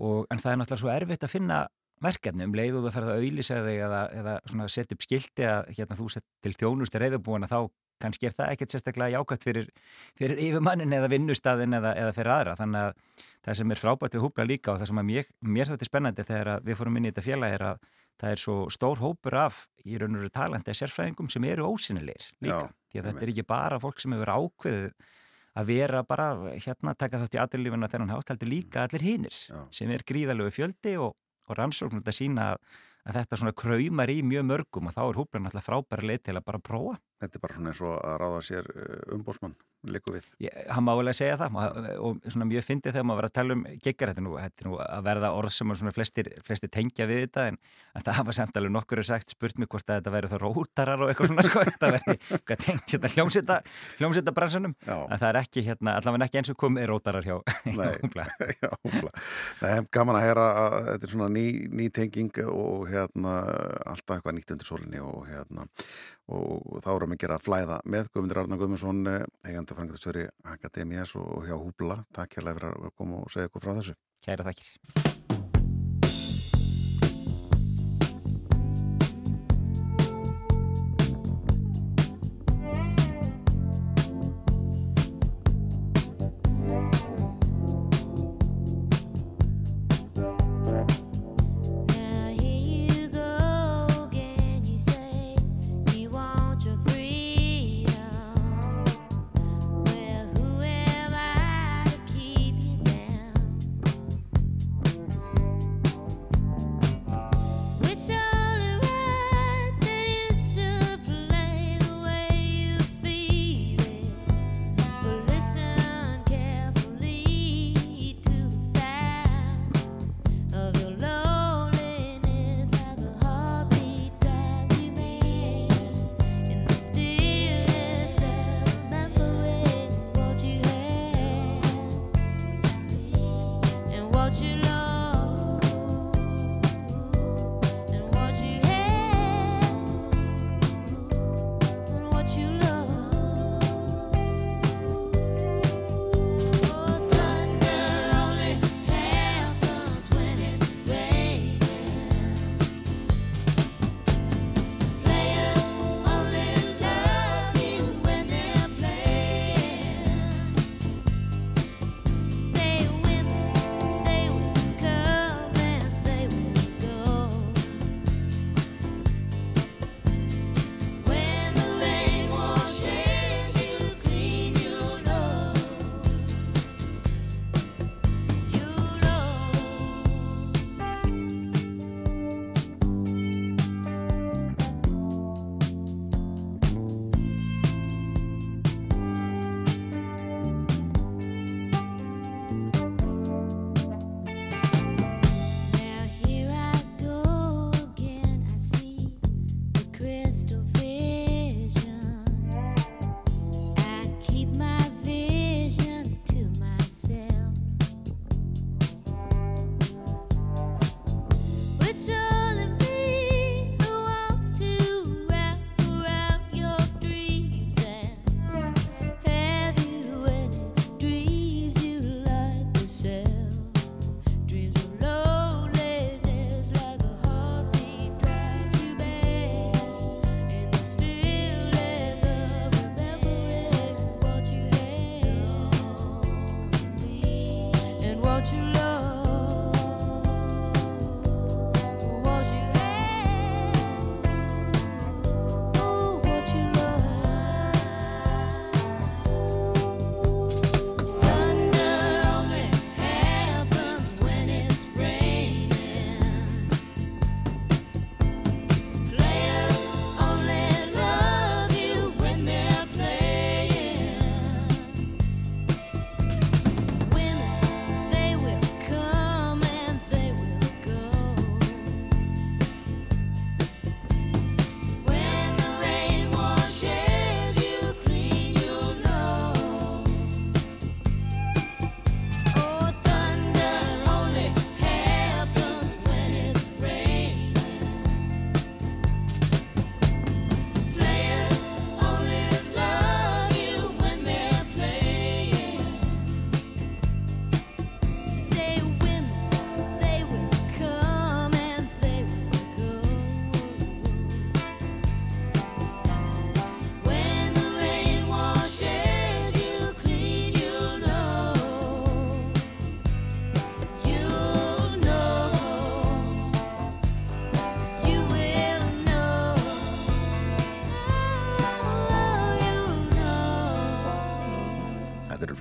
Og en það er náttúrulega svo erfitt að finna verkefni. Um leið og þú ferð að auðlýsa þig eða, eða setja upp skilti að hérna þú sett til þjónustu reyðubúin að þá kannski er það ekkert sérstaklega jákvæmt fyrir, fyrir yfirmannin eða vinnustadin eða, eða fyrir aðra. Þannig að það sem er frábært við húpla líka og það sem að mér, mér þetta er spennandi þegar að við fórum inn í þetta félag er að það er svo stór hópur af í raun og veru talandi sérfræðingum sem eru ósynilegir líka. Já, því að þetta er ekki bara fólk sem hefur ákveðið að vera bara hérna taka þátt í aðrilífuna þennan hátt heldur líka allir hinnir sem er gríðalögu fjöldi og, og rannsóknum þetta sína að, að þetta svona kraumar í mjög mörgum og þá er húplan alltaf frábæra leið til að bara prófa þetta er bara svona eins og að ráða sér umbósmann likur við. Ég, hann má vel að segja það maður, og svona mjög fyndið þegar maður var að tala um geggar, þetta er nú, nú að verða orð sem flestir, flestir tengja við þetta en það hafa samt alveg nokkur sagt spurt mér hvort að þetta væri þá rótarar og eitthvað svona sko, þetta væri, hvað tengt hérna hljómsýta hljómsýta bransunum, að það er ekki hérna, allavega ekki eins og komið rótarar hjá Nei, já, Nei, gaman að hera að þetta er svona ný, ný tenging og hérna alltaf eitthvað nýtt undir solinni og hérna og þá erum við að gera flæða með Guðmundur Arna Guðmundsson eh, eigandi framkvæmstjóri Akademías og hjá Húbla. Takk hérlega fyrir að koma og segja okkur frá þessu. Kæra takkir.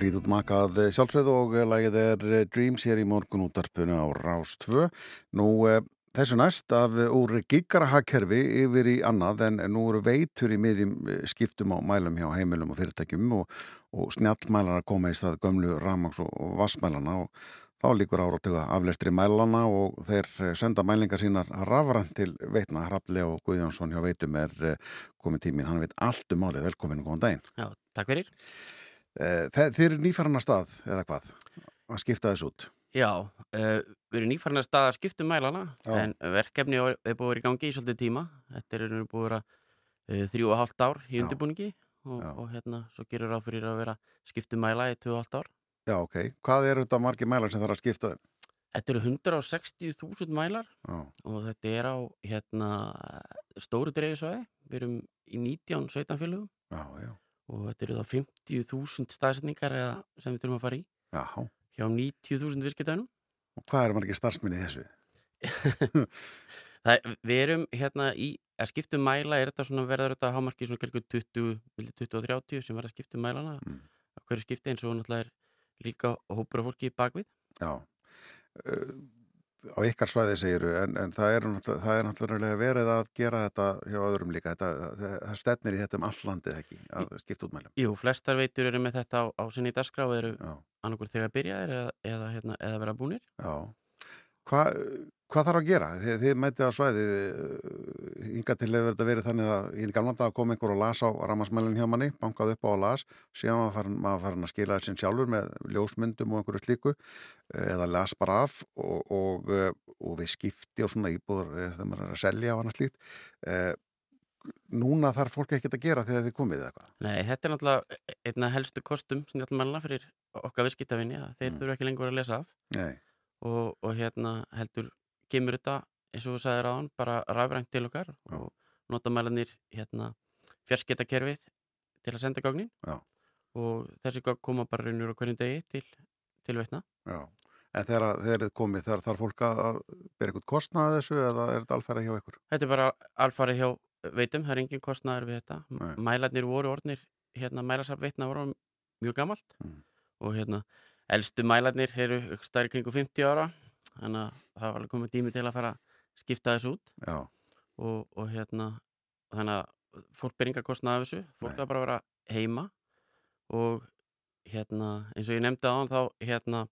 Hvít útmakað sjálfsögð og lagið er Dreams hér í morgun útarpunni á Rástvö. Nú eh, þessu næst af eh, úr gigarahakkerfi yfir í annað en nú eru veitur í miðjum eh, skiptum á mælum hjá heimilum og fyrirtækjum og, og snjallmælar að koma í stað gömlu ramags og, og vassmælana og Þá líkur áratuga aflestri mælana og þeir senda mælingar sínar rafran til veitna Hrafle og Guðjánsson hjá veitum er komið tímin. Hann veit allt um álið. Velkomin og góðan daginn. Já, takk fyrir. Eh, Þe, Þeir eru nýfæran stað eða hvað að skipta þessu út. Já, uh, við erum nýfarnar stað að skiptum mælana Já. en verkefni er er búið að vera í gangi í svolítið tíma. Þetta er og búið að vera uh, þrjú og hálft ár í undirbúningi og, og hérna svo gerur ráð fyrir að vera skiptum mæla í 2,5 ár. Já, ok. Hvað eru þetta margir mælar sem þarf að skipta þeim? Þetta eru 160.000 mælar Já, og þetta er á hérna stóru dreifisvæði. Við erum í 19 sveitanfélögum já, já. Og þetta eru þá 50.000 staðsetningar eða sem við þurfum að fara í Já, hjá 90.000 virkitaðunum. og hvað eru margir starfsminni þessu? Það, við erum hérna í að skiptum mæla er þetta svona verður þetta hámarki svona kærku 20, milli 20 og 30 sem verður að skiptum mælana Mm. hverju skipti eins og náttúrulega er líka hópur af fólki í bakvið Já. Á ykkar svæði segiru, en, en það er, það er náttúrulega verið að gera þetta hjá öðrum líka. Þetta, það, það stefnir í þetta um all landið ekki, að skipta út mælum. Jú, flestar veitur eru með þetta á, á sinni dagskrá og eru annarkur þegar byrjaðir eða, eða, hérna, eða vera búnir já. Hva, hvað þarf að gera? Þið, þið mætið á svæði, hinga til hefur þetta verið þannig að í gamla dag kom einhver og las á rammasmælinn hjá manni, bankað upp á og las, síðan var maður farin að skila þessin sjálfur með ljósmyndum og einhverju slíku eh, eða las bara af og, og, eh, og við skipti og svona íbúður eh, þegar maður er að selja og annað slíkt. Eh, núna þarf fólk ekkert að gera þegar þið komið eða eitthvað. Nei, þetta er náttúrulega einna helstu kostum snjálfmælana fyrir okkar viðskiptafinni að þeir Mm. þurfa ekki lengur að lesa af Nei, og, og hérna heldur kemur þetta eins og þú sagðir áðan bara rafrænt til okkar Já. og nota mælanir hérna fjarskiptakerfið til að senda gögnin Já. og þessi gögn koma bara raunur á hverjum degi til, til veitna. já. En þegar, þegar þið komið, þar þarf fólk að bera eitthvað kostnaði þessu eða er þetta alfæra hjá ykkur? Þetta er bara alfarið hjá veitum, það er engin kostnaður við þetta. Nei. Mælarnir voru orðnir, hérna mælarsaf veitna voru mjög gamalt Mm. og hérna elstu mælarnir eru stærri kringu 50 ára þannig að það var alveg komið tími til að fara að skipta þessu út. Og, og hérna þannig að fólk ber enga kostnaði af þessu. Fólk er bara að vera heima. Og hérna eins og ég nefndi á þá hérna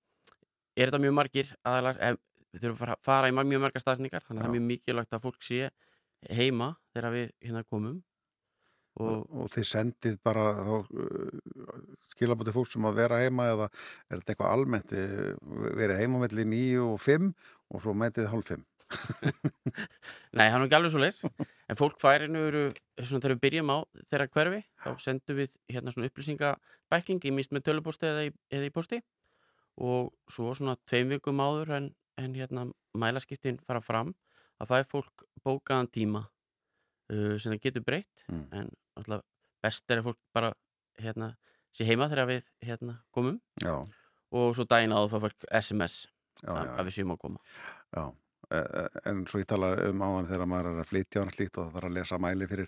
er þetta mjög margir aðalar við þurfum að fara, í mjög margar staðsningar þannig að það er mjög mikilvægt að fólk sé heima þegar við hérna komum og, og þið sendið bara þá skilabóti fólk sem að vera heima eða er þetta eitthvað almennt? Eh, verið heima melli 9 og 5 og svo mætið hálf 5 Nei, hann er ekki alveg svo leis en fólk færi nú eru þegar við byrjum á þeirra hverfi þá sendum við hérna svona upplýsingabækling í mist með tölupósti eða, í- eða í pósti. Og svo svona tveim vikum áður en, en hérna mælaskiptin fara fram að fæði fólk bókaðan tíma uh, sem það getur breytt Mm. en alltaf best er að fólk bara hérna sé heima þegar við hérna komum. Já, og svo daginn áður fá fólk SMS já, að, já, að við séum að koma. Já. Eh, eh, En svo ég tala um áðan þegar maður er að flytja og það þarf að lesa mæli fyrir,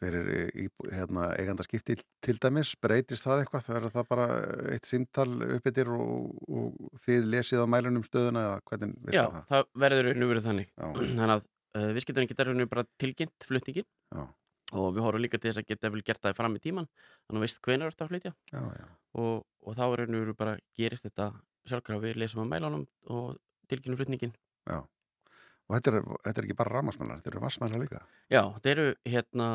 fyrir í, hérna, eiganda skipti til dæmis, breytist það eitthvað? Það er það bara eitt símtal uppbyttir og, og þið lesið á mælunum stöðuna eða hvernig Já, virkar það? það verður nú verið þannig. Já, þannig að uh, viðskiptarinn geta rauninu bara tilkynnt flutningin já, og við horfum líka til þess að geta vel gert það fram í tíman þannig að veist hvenær þetta að flytja já, já. og, og þá er rauninu bara gerist þetta sjálfkrafa við lesum að mælunum og tilkynnum flutningin já. Og þetta er, þetta er ekki bara rammasmælar, þetta eru vassmælar líka. Já, þetta eru hérna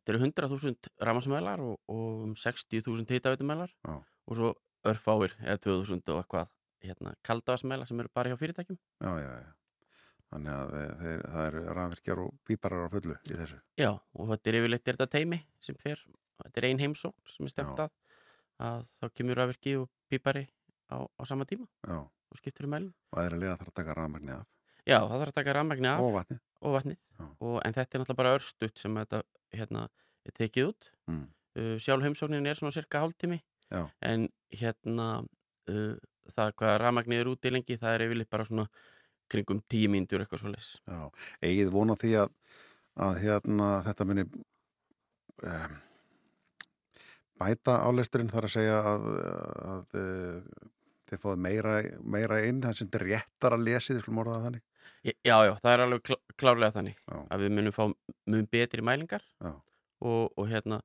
eru 100.000 ramarsmælar og, og um 60.000 hitaveitumælar Já. og svo örfáir eða 2.000 og eitthvað hérna kaldavasmælar sem eru bara hjá fyrirtækjum Já, já, já. Þannig að þeir, þeir, það eru rafvirkjar og píparar á fullu í þessu. Já, og þetta er yfirleitt er þetta teimi sem fer, þetta er ein heimsókn sem er stemt að að þá kemur rafvirki og pípari á, á sama tíma Já, og skiptur um mælum. og aðra þarf að taka rafmagni af. Já, það þarf að taka rammagni af Og vatni. og vatnið og, en þetta er náttúrulega bara örstutt sem þetta hérna, er tekið út. Mm. Uh, sjálf heimsóknin er svona cirka hálftími Já. en hérna uh, það hvað rammagni er úti lengi það er yfirleitt bara svona kringum tíu mínútur eitthvað svo leys. Já, eigið vona því að, að hérna, þetta muni um, bæta álesturinn þar að segja að, að, að þið fáið meira, meira inn, það sem þetta er réttar að lesi, þið skulum orða það þannig. Já, já, það er alveg klá, klárlega þannig Já. að við munum fá mun betri mælingar og, og hérna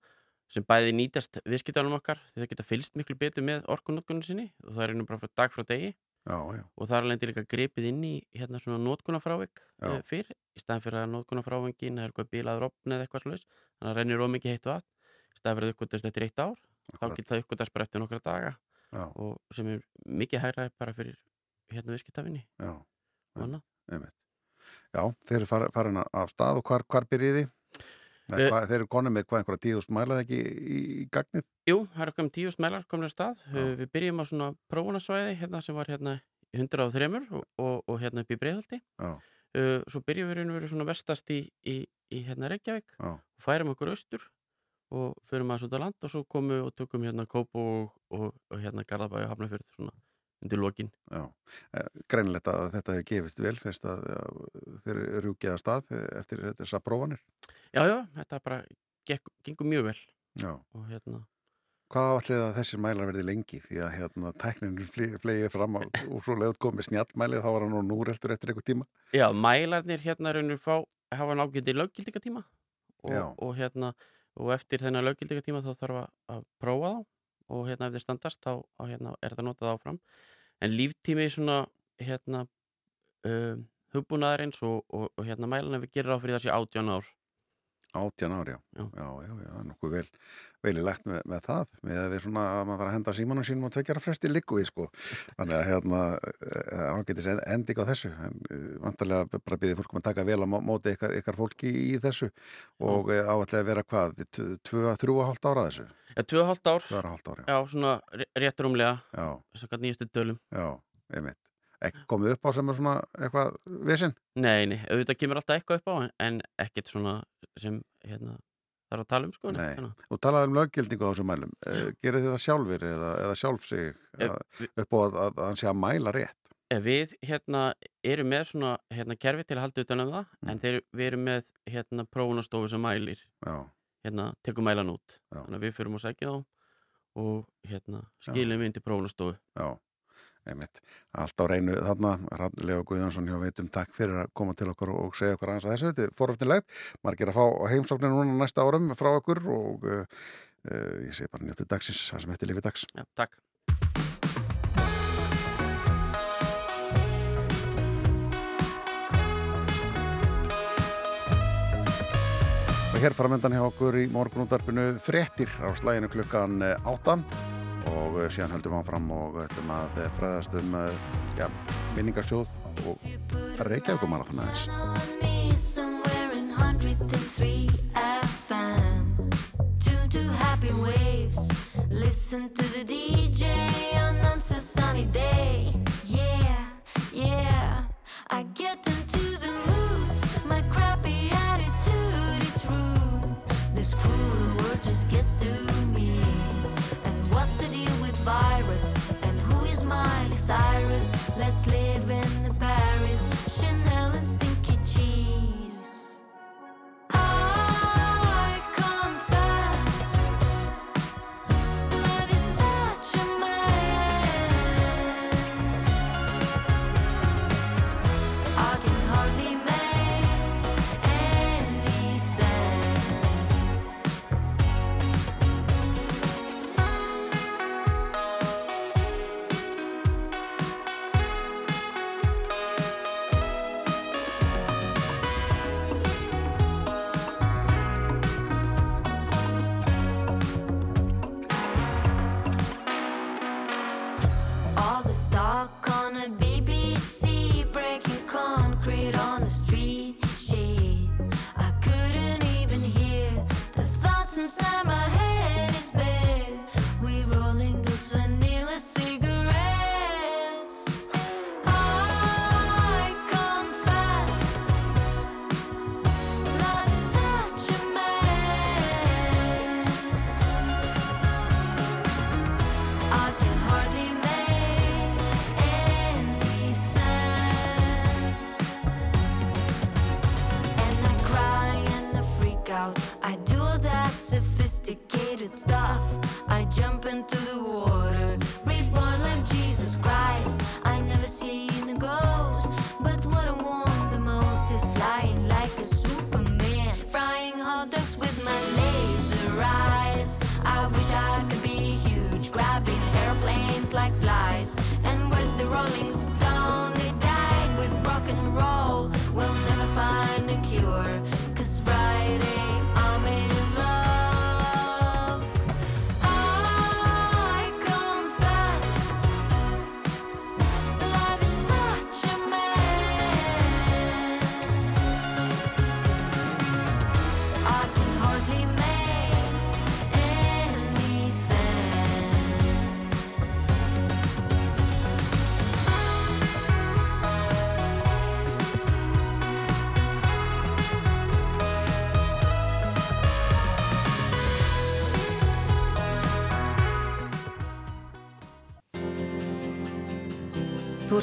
sem bæði nýtast viðskiptanum okkar því það geta fylst miklu betur með orkunótkunum sinni og það er einu bara dag frá degi Já, já, og er alveg líka gripið inn í hérna svona nótkunafrávik uh, fyrr í staðan fyrir að nótkunafrávingin er eitthvað bilaður opn eða eitthvað sluðis þannig að rennir ómikið heitt vatn. Í staðan fyrir að uppgötast eftir eitt ár þá akkurat. getur það uppgötast bara eftir nokkra daga Já, og sem er mikið hægraði bara fyrir hérna viðskiptafinni já, þeir eru far, farin af stað og hvar, hvar byrjiði? Nei, Eh, hvað, þeir eru konum með hvað einhverja tíðust mælaði ekki í, í gagnið? Jú, það eru komið tíu smælar komin að stað Já. uh, við byrjum á svona prófunasvæði hérna sem var hérna í 103 og, og, og hérna upp í Breiðhaldi Já, uh, svo byrjum við raun og veru svona vestast í, í, í hérna Reykjavík já, og færum okkur austur og förum aðeins út á land og svo komum við og tökum hérna Kóp og, og, hérna Garðabæi og Hafnafjörð svona undir lokin já. Eh, Greinilegt að þetta hefur gefist vel fyrst að þeir eru rúkið að stað eftir þessar prófanir. Já, já, þetta bara gekk, gengur mjög vel. Já. og hérna. Hvað áallið að þessir mælar verði lengi? Því að hérna tækninu flegið fram á, og svo leiðut komið snjallmælið þá var hann nú núreltur eftir einhver tíma. Já, mælarnir hérna raunir fá hafa nágæti löggildingatíma og, og hérna og eftir þennan löggildingatíma þá þarf að, prófa þá. Og hérna ef þeir standast þá hérna, er þetta notað áfram. En líftími svona hérna um, hugbúnaðarins og, og, og hérna mælarna við gerir á fyrir þessi átján ár Átján ár, já. Já. Já, já, það er nokkuð vel, vel í legt með, með það. Með að við svona, að maður þarf að henda símanum sínum og tvekjara fresti í, sko. Þannig að hérna, eh, er ágætis ending á þessu. Eh, vantarlega bara byrðið fólk um að taka vel á mó- móti ykkar, ykkar fólki í þessu og mm. áallega vera hvað, t- tvö, þrjú og hálft ára þessu? Já, tvö og hálft ár, Tvö og hálft ára, já. já, svona ré- rétt rúmlega Já, svona nýjastu tölum já, einmitt. Komið upp á sem er svona eitthvað vissin? Nei, nei, auðvitað kemur alltaf eitthvað upp á en, en ekkert svona sem hérna þarf að tala um sko að- Og talaði um löggildingu á þessum mælum. Eh, Gerið þið það sjálfur eða, eða sjálf sig Ef að, upp á að, að, að hann sé að mæla rétt? Við hérna erum með svona hérna kerfi til að halda utan um það Mm. en þeir, við erum með hérna prófunastofu sem mælir Já, hérna tekum mælan út Já. þannig að við förum og sækja þá og hérna skilum við inn til prófunastofu já, einmitt. Allt á reynu þarna, Rannlega Guðjónsson hjá veitum takk fyrir að koma til okkur og segja okkur aðeins að þessu. Þetta er foröfnilegt. Margir að fá heimsóknir núna næsta árum frá okkur og uh, uh, ég segi bara njóttu dagsins, það sem eftir lífi dags. Já, takk Og hér framöndan hjá okkur í morgunúndarpinu fréttir á slæginu klukkan 8 og eh, síðan höldum við áfram og ætlum að eh, fræðast um eh, ja, minningarsjóð og Reykjavík marathon aðeins. on me somewhere in 103 FM. Tune to happy waves. Listen to the DJ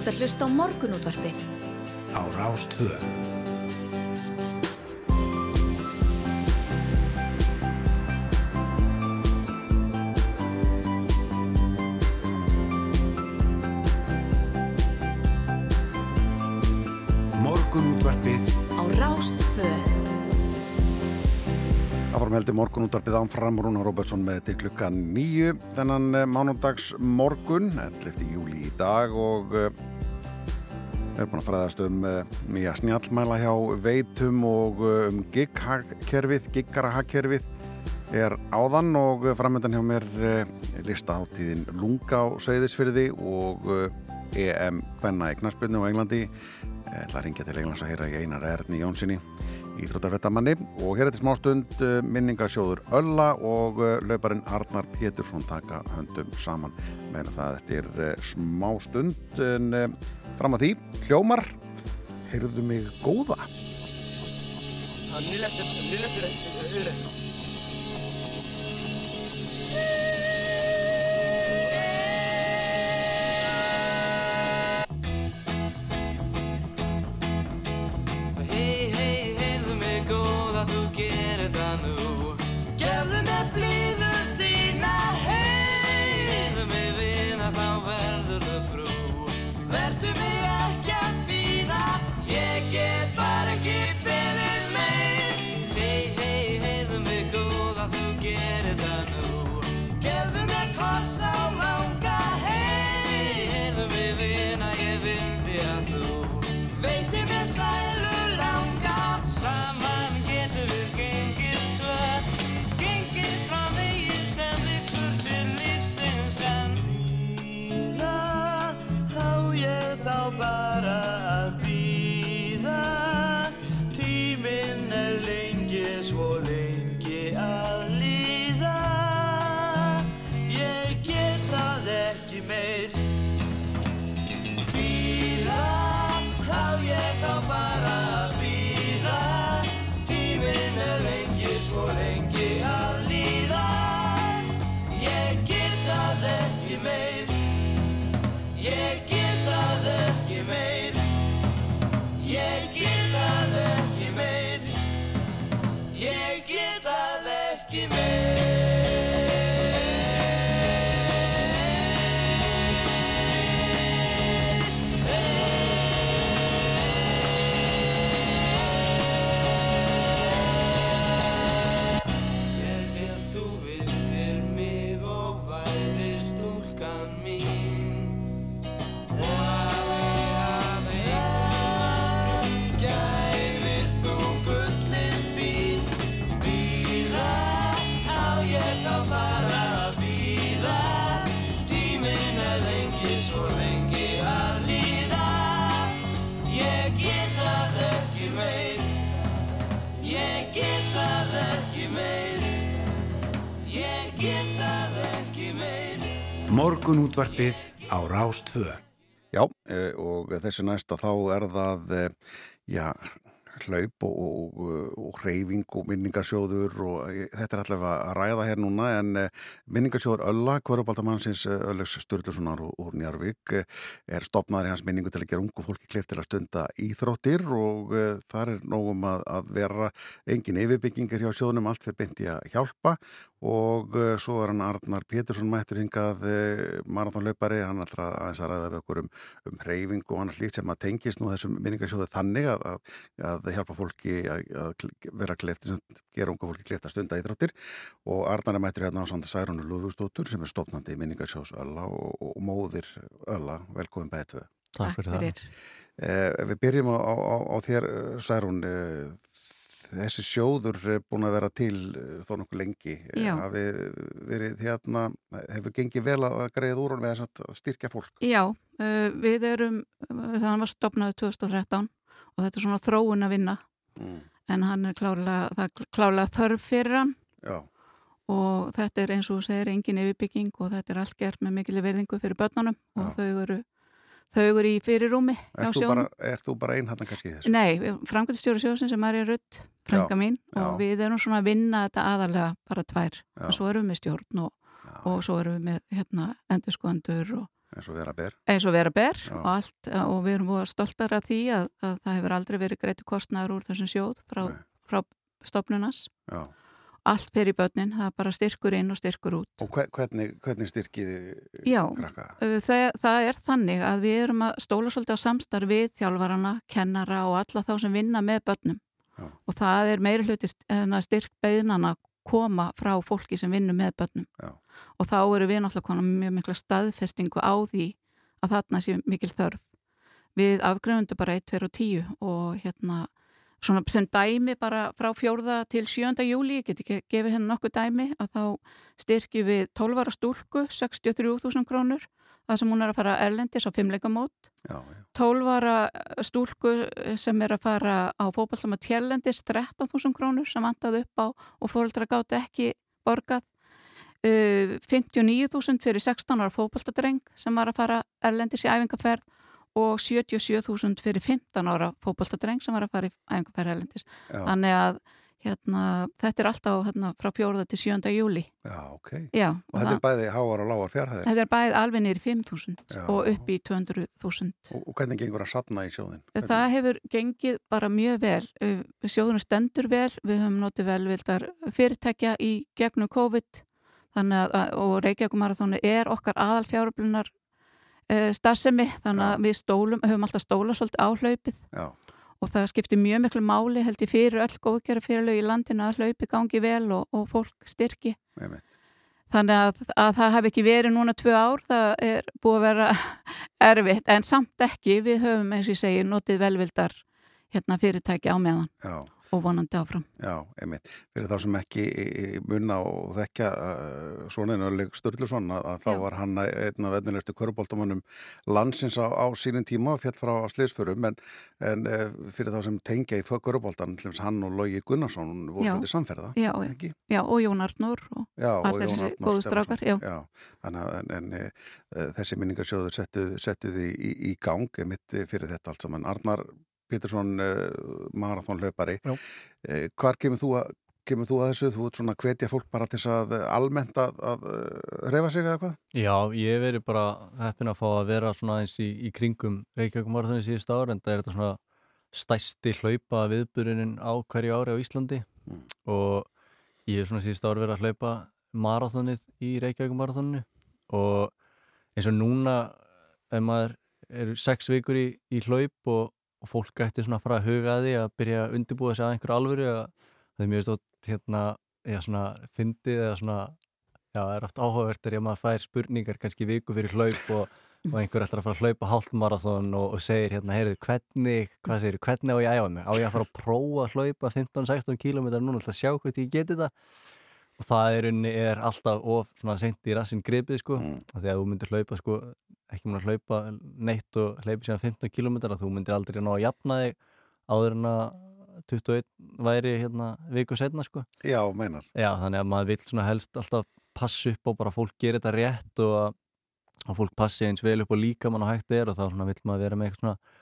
ert að hlusta á morgunútvarpið. á Rástvö. Morgunútvarpið Á Rástfö. Áfram heldur morgunúttarpið ánfram Rúnar Róbertsson með til klukkan nýju þennan eh, mánudags morgun 11. júli í dag og uh, við erum búin að fræðast um uh, nýja snjallmæla hjá veitum og uh, um gig-kerfið, giggara-kerfið er áðan og framöndan hjá mér lista áttíðin Lunga á Seyðisfyrði og EM Kvenna í Knarsbyrnu á Englandi. Ég ætla að ringja til Englands að heyra í Einar Erni Jónssoni íþróttarfettamanni og hér er til smá stund minningarsjóður Ölla og lauparinn Arnar Pétursson taka höndum saman. Meðan það eftir uh, smá stund en fram að því hljómar heyrðu mig góða. Nu läste, nu läste det Morgunútvarpið á Rástvö. Já, eh, og þessi næsta þá er það eh, já, hlaup og, og, og hreyfing og minningarsjóður og eh, þetta er allavega að ræða hér núna en minningarsjóður Ölla, hverjubaldamannsins Öllegs Sturlusonar úr, Njarvík er stopnaður í hans minningu til að gera ungu fólki klift til að stunda íþróttir og þar er nógum að, að vera engin yfirbyggingar hjá sjóðunum, allt fyrir byndi að hjálpa og uh, svo er hann Arnar Pétursson mættur hingað uh, marathonlaupari, hann að aðeins að ræða við okkur um, um hreyfing og hann er slíkt sem að tengist nú þessum minningarsjóðu þannig að, að, að hjálpa fólki að, að vera klefti sem gera unga fólki klefti að stunda íþróttir og Arnar er mættur hérna á Sanda Særunu Lúðvíksdóttur sem er stopnandi minningarsjós Ölla og, og móðir Ölla, velkomin bæði tvö. Takk fyrir það. Eh, ef við byrjum á, á, á, á þér, eh, Særún, eh, þessi sjóður er búin að vera til eh, þó nokkuð lengi. Eh, Já. Hafi verið hérna, hefur gengið vel að greiða úr með að styrkja fólk? Já, uh, við erum, þannig var stopnaði 2013 og þetta er svona þróun að vinna Mm. en hann er klárlega, það er klárlega þörf fyrir hann Já. og þetta er eins og segir engin yfirbygging og þetta er allt gert með mikil verðingu fyrir börnunum og þau eru, þau eru í fyrirrúmi hjá Er þú bara, er bara einn hann kannski í þessu? Nei, framkvæmstjóri sjóðsins er í rutt, frænka Já, mín og já. við erum svona að vinna þetta aðalega bara tvær og svo erum við með stjórn og, og svo erum við með hérna, endurskoðandur eins og vera ber. eins og vera ber og allt og við erum búið stoltar af því að, að það hefur aldrei verið greitu kostnaður úr þessum sjóð frá, frá stopnunas Já. Allt fyrir börnin, það er bara styrkur inn og styrkur út Og hve- hvernig, hvernig styrkiði Já, krakka? Uh, það, það er þannig að við erum að stóla svolítið á samstarf við þjálfarana, kennara og alla þá sem vinna með börnum Já. og það er meiri hluti st- en að styrk beðnana koma frá fólki sem vinnur með börnum Já. og þá eru við náttúrulega konar mjög mikla staðfestingu á því að þarna sé mikil þörf við afgrefundu bara 1, 2 og 10 og hérna svona sem dæmi bara frá fjórða til 7. júli, ég get ekki gefið henni nokkuð dæmi að þá styrkjum við 12 ára stúlku 63.000 krónur það sem hún er að fara erlendis á fimmleikamót Já, já. 12 ára stúlku sem er að fara á fótballum að tjellendis 13.000 krónur sem vantaði upp á og fóreldra gátt ekki borgað uh, 59.000 fyrir 16 ára fótballtadreng sem var að fara erlendis í æfingaferð og 77.000 fyrir 15 ára fótballtadreng sem var að fara í æfingaferð erlendis Já. þannig að hérna, þetta er alltaf hérna, frá 4. til 7. júli Já, ok. Já, Og þetta er bæði háar og lágar fjárhæðir. Þetta er bæðið alveg niður í 5.000 Já. og upp í 200.000. Og, og hvernig gengur að sapna í sjóðin? Það hefur gengið bara mjög vel. Sjóðunum stendur vel, við höfum notið velvildar fyrirtækja í gegnum COVID þannig að, og Reykjavíkumarathónu er okkar aðal fjáröflunar uh, starfsemi þannig að við stólum, höfum alltaf stóla svolítið á hlaupið Já. og það skiptir mjög miklu máli held ég fyrir öll góðgerra fyrirlög í landinu að hlaupi gangi vel og, og fólk styrki. Einmitt. Þannig að, að það hef ekki verið núna tvö ár, það er búið að vera erfitt, en samt ekki, við höfum eins og ég segi notið velvildar hérna, fyrirtæki á meðan Já. Og vonandi áfram. Já, einmitt. Fyrir þá sem ekki í- í munna og þekka uh, svona einu öllug Sturluson að, að þá var hann einn af efnilegstu köruboltamönnum landsins á, á sínum tíma og fjall frá sliðsförum en, en fyrir þá sem tengja í köruboltan hann og Logi Gunnarsson voru svolítið samferða, Já, já, og Jón Arnór og Jón þessi góðu Stefánsson. strákar, já. Já, þannig að en, en, e, þessi minningarsjóður settuð settu í, í, í gang mitt fyrir þetta allt saman. Arnar Pétursson, uh, marathónlaupari, Já. e, hvar kemur þú, að, kemur þú að þessu? Þú ert svona að hvetja fólk bara til þess að eh, almennt að, að reyfa sig eða hvað? Já, ég hef verið bara heppin að fá að vera svona eins í, í kringum Reykjavík marathoni síðust ára en það er þetta svona stæsti hlaupa viðburinin á hverju ári á Íslandi Mm. og ég hef svona síðust ára verið að hlaupa marathonið í Reykjavík marathoninu og eins og núna ef maður er sex vikur í, í hlaup og, og fólk ætti svona að fara að huga að því að byrja að undirbúa sig að einhverju alvöru að það er mjög stótt hérna já, svona fyndið eða svona já, það er oft áhugavert er að maður fær spurningar kannski viku fyrir hlaup og, og einhver ætlar að fara að hlaupa hálfmarathon og, og segir hérna, heyrðu, hvernig hvað segir, hvernig á ég að æfa mig? Á ég að fara að prófa að hlaupa 15-16 km núna að sjá hvort ég geti það og það er, er alltaf of seint í rassin gripið sko Mm. Ekki múin að hlaupa neitt og hlaupa síðan 15 km þú myndir aldrei ná að jafna þig áður en að 21 væri hérna viku setna sko Já, meinar. Já, þannig að maður vill svona helst alltaf passa upp og bara fólk gerir þetta rétt og að, fólk passi eins vel upp og líka mann og hægt er og þá svona vill maður vera með eitthvað svona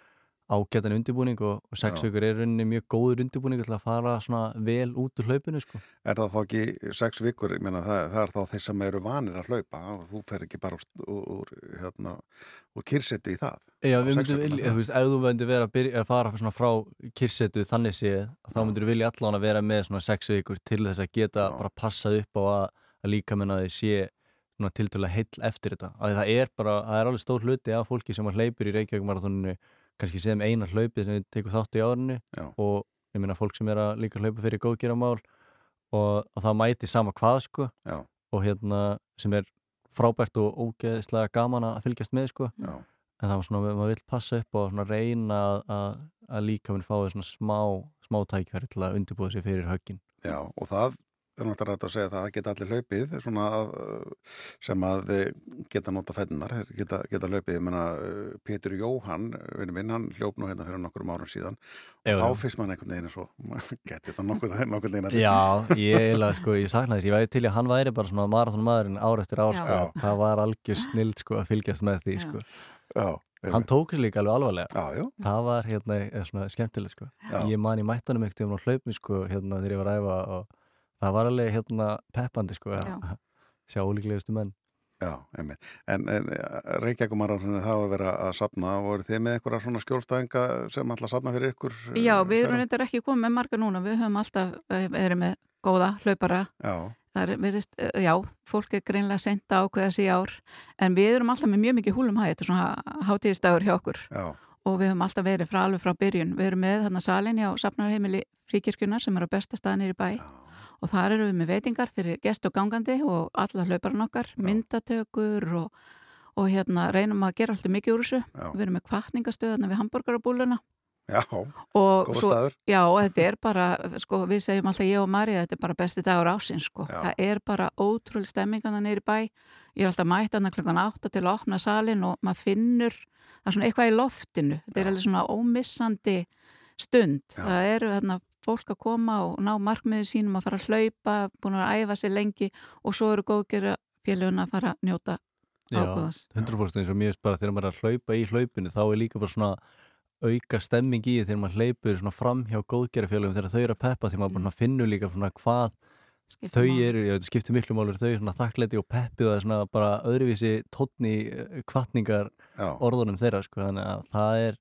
ágætan undirbúning og, og sex vikur er rauninni mjög góður undirbúning til að fara svona vel út úr hlaupinu sko. Er það þá ekki sex vikur, ég meina það, það er þá þeir sem eru vanir að hlaupa og þú fer ekki bara úr, hérna, úr kyrsetu í það. Já, við myndum vilja, þú veist, ef þú myndir vera að, byrja, að fara svona frá kyrsetu þannig séð, þá myndir þú vilja allan að vera með svona sex vikur til þess að geta Já. bara passað upp á að, að líka menna þið sé svona tiltölulega heill eftir þetta. Því það er bara, það er alveg stór hluti af fólki sem að hleypur í Reykjavík marathoninu kannski sem eina hlaupið sem við tekum þátt í árinu Já. og ég meina fólk sem er að líka hlaupa fyrir góðgeramál og, og það mæti sama hvað sko Já. og hérna sem er frábært og ógeðslega gaman að fylgjast með sko Já. en það var svona, maður vill passa upp og reyna að, að, að líka minn fáið svona smá, smá tækverð til að undirbúða sig fyrir höggin Já, og það er náttúrulega hægt að segja að það geta allir hlaupið svona, uh, sem að eh, geta nota fennar, geta, geta hlaupið. Ég menna Pétur Jóhann vinnu minn, hann hljóp nú hérna fyrir nokkur árum síðan og Já, þá finnst mann einhvern veginn svo geti þetta nokkur, nokkur veginn Já, ég eiginlega sko, ég sakna þess, ég væri til að hann væri bara svona marathonmaðurinn ár eftir ár sko, það var algjör snild sko að fylgjast með því sko. Já, hann tók sér líka alveg alvarlega. Já, já, það var hérna eh, svona skemmtilegt sko. Já. ég man í mættanum ekkert um á hlaupni sko hérna þegar ég var að æfa og það var alveg hérna peppandi sko Já. að sjá ólíklegustu menn Já, einmitt. En, en Reykjavíkumarafinu það var að vera að sapna og eru þið með einhverja svona skjólstæðinga sem að sapna fyrir ykkur? Já, eh, við erum reyndar ekki komið með marga núna, við höfum alltaf eh, verið með góða hlaupara. Já, Það er verið, já, fólk er greinlega sent að ákveða sig í ár, en við erum alltaf með mjög mikið húlum hæ, þetta er svona hátíðistagur hjá okkur já, og við höfum alltaf verið frá alveg frá byrjun. Við erum með þarna salin á Safnarheimili Fríkirkjunar sem er á besta staðnir í bæ og þar erum við með veitingar fyrir gest og gangandi og alla hlauparan okkar, myndatökur og, og hérna reynum að gera alltaf mikið úr þessu. Já. Við erum með kvartningastöðuna við hambúrgarabúluna já, góða staður. já, og þetta er bara sko, við segjum alltaf ég og Marja þetta er bara besti dagur ásins sko. Já. það er bara ótrúlega stemmingan það neyri bæ ég er alltaf mætt annað klukkan átta til að opna salin og maður finnur það er svona eitthvað í loftinu þetta er alveg svona ómissandi stund Já. það eru þarna fólk að koma og ná markmiðu sínum að fara að hlaupa búin að æfa sér lengi og svo eru góðgjöra félöguna að fara að njóta Já, ágóðans. 100% eins og mér finnst bara þegar maður er að hlaupa í hlaupinu þá er líka bara svona auka stemming í þegar maður hleypur svona fram hjá góðgerðafélagum þegar þau eru að peppa því maður bara finnur líka svona hvað Skiptir þau eru, já þetta skiptir miklu málur þau svona þakklæti og peppið og það er svona bara öðruvísi tónni kvartningar Já, orðunum þeirra sko þannig að það er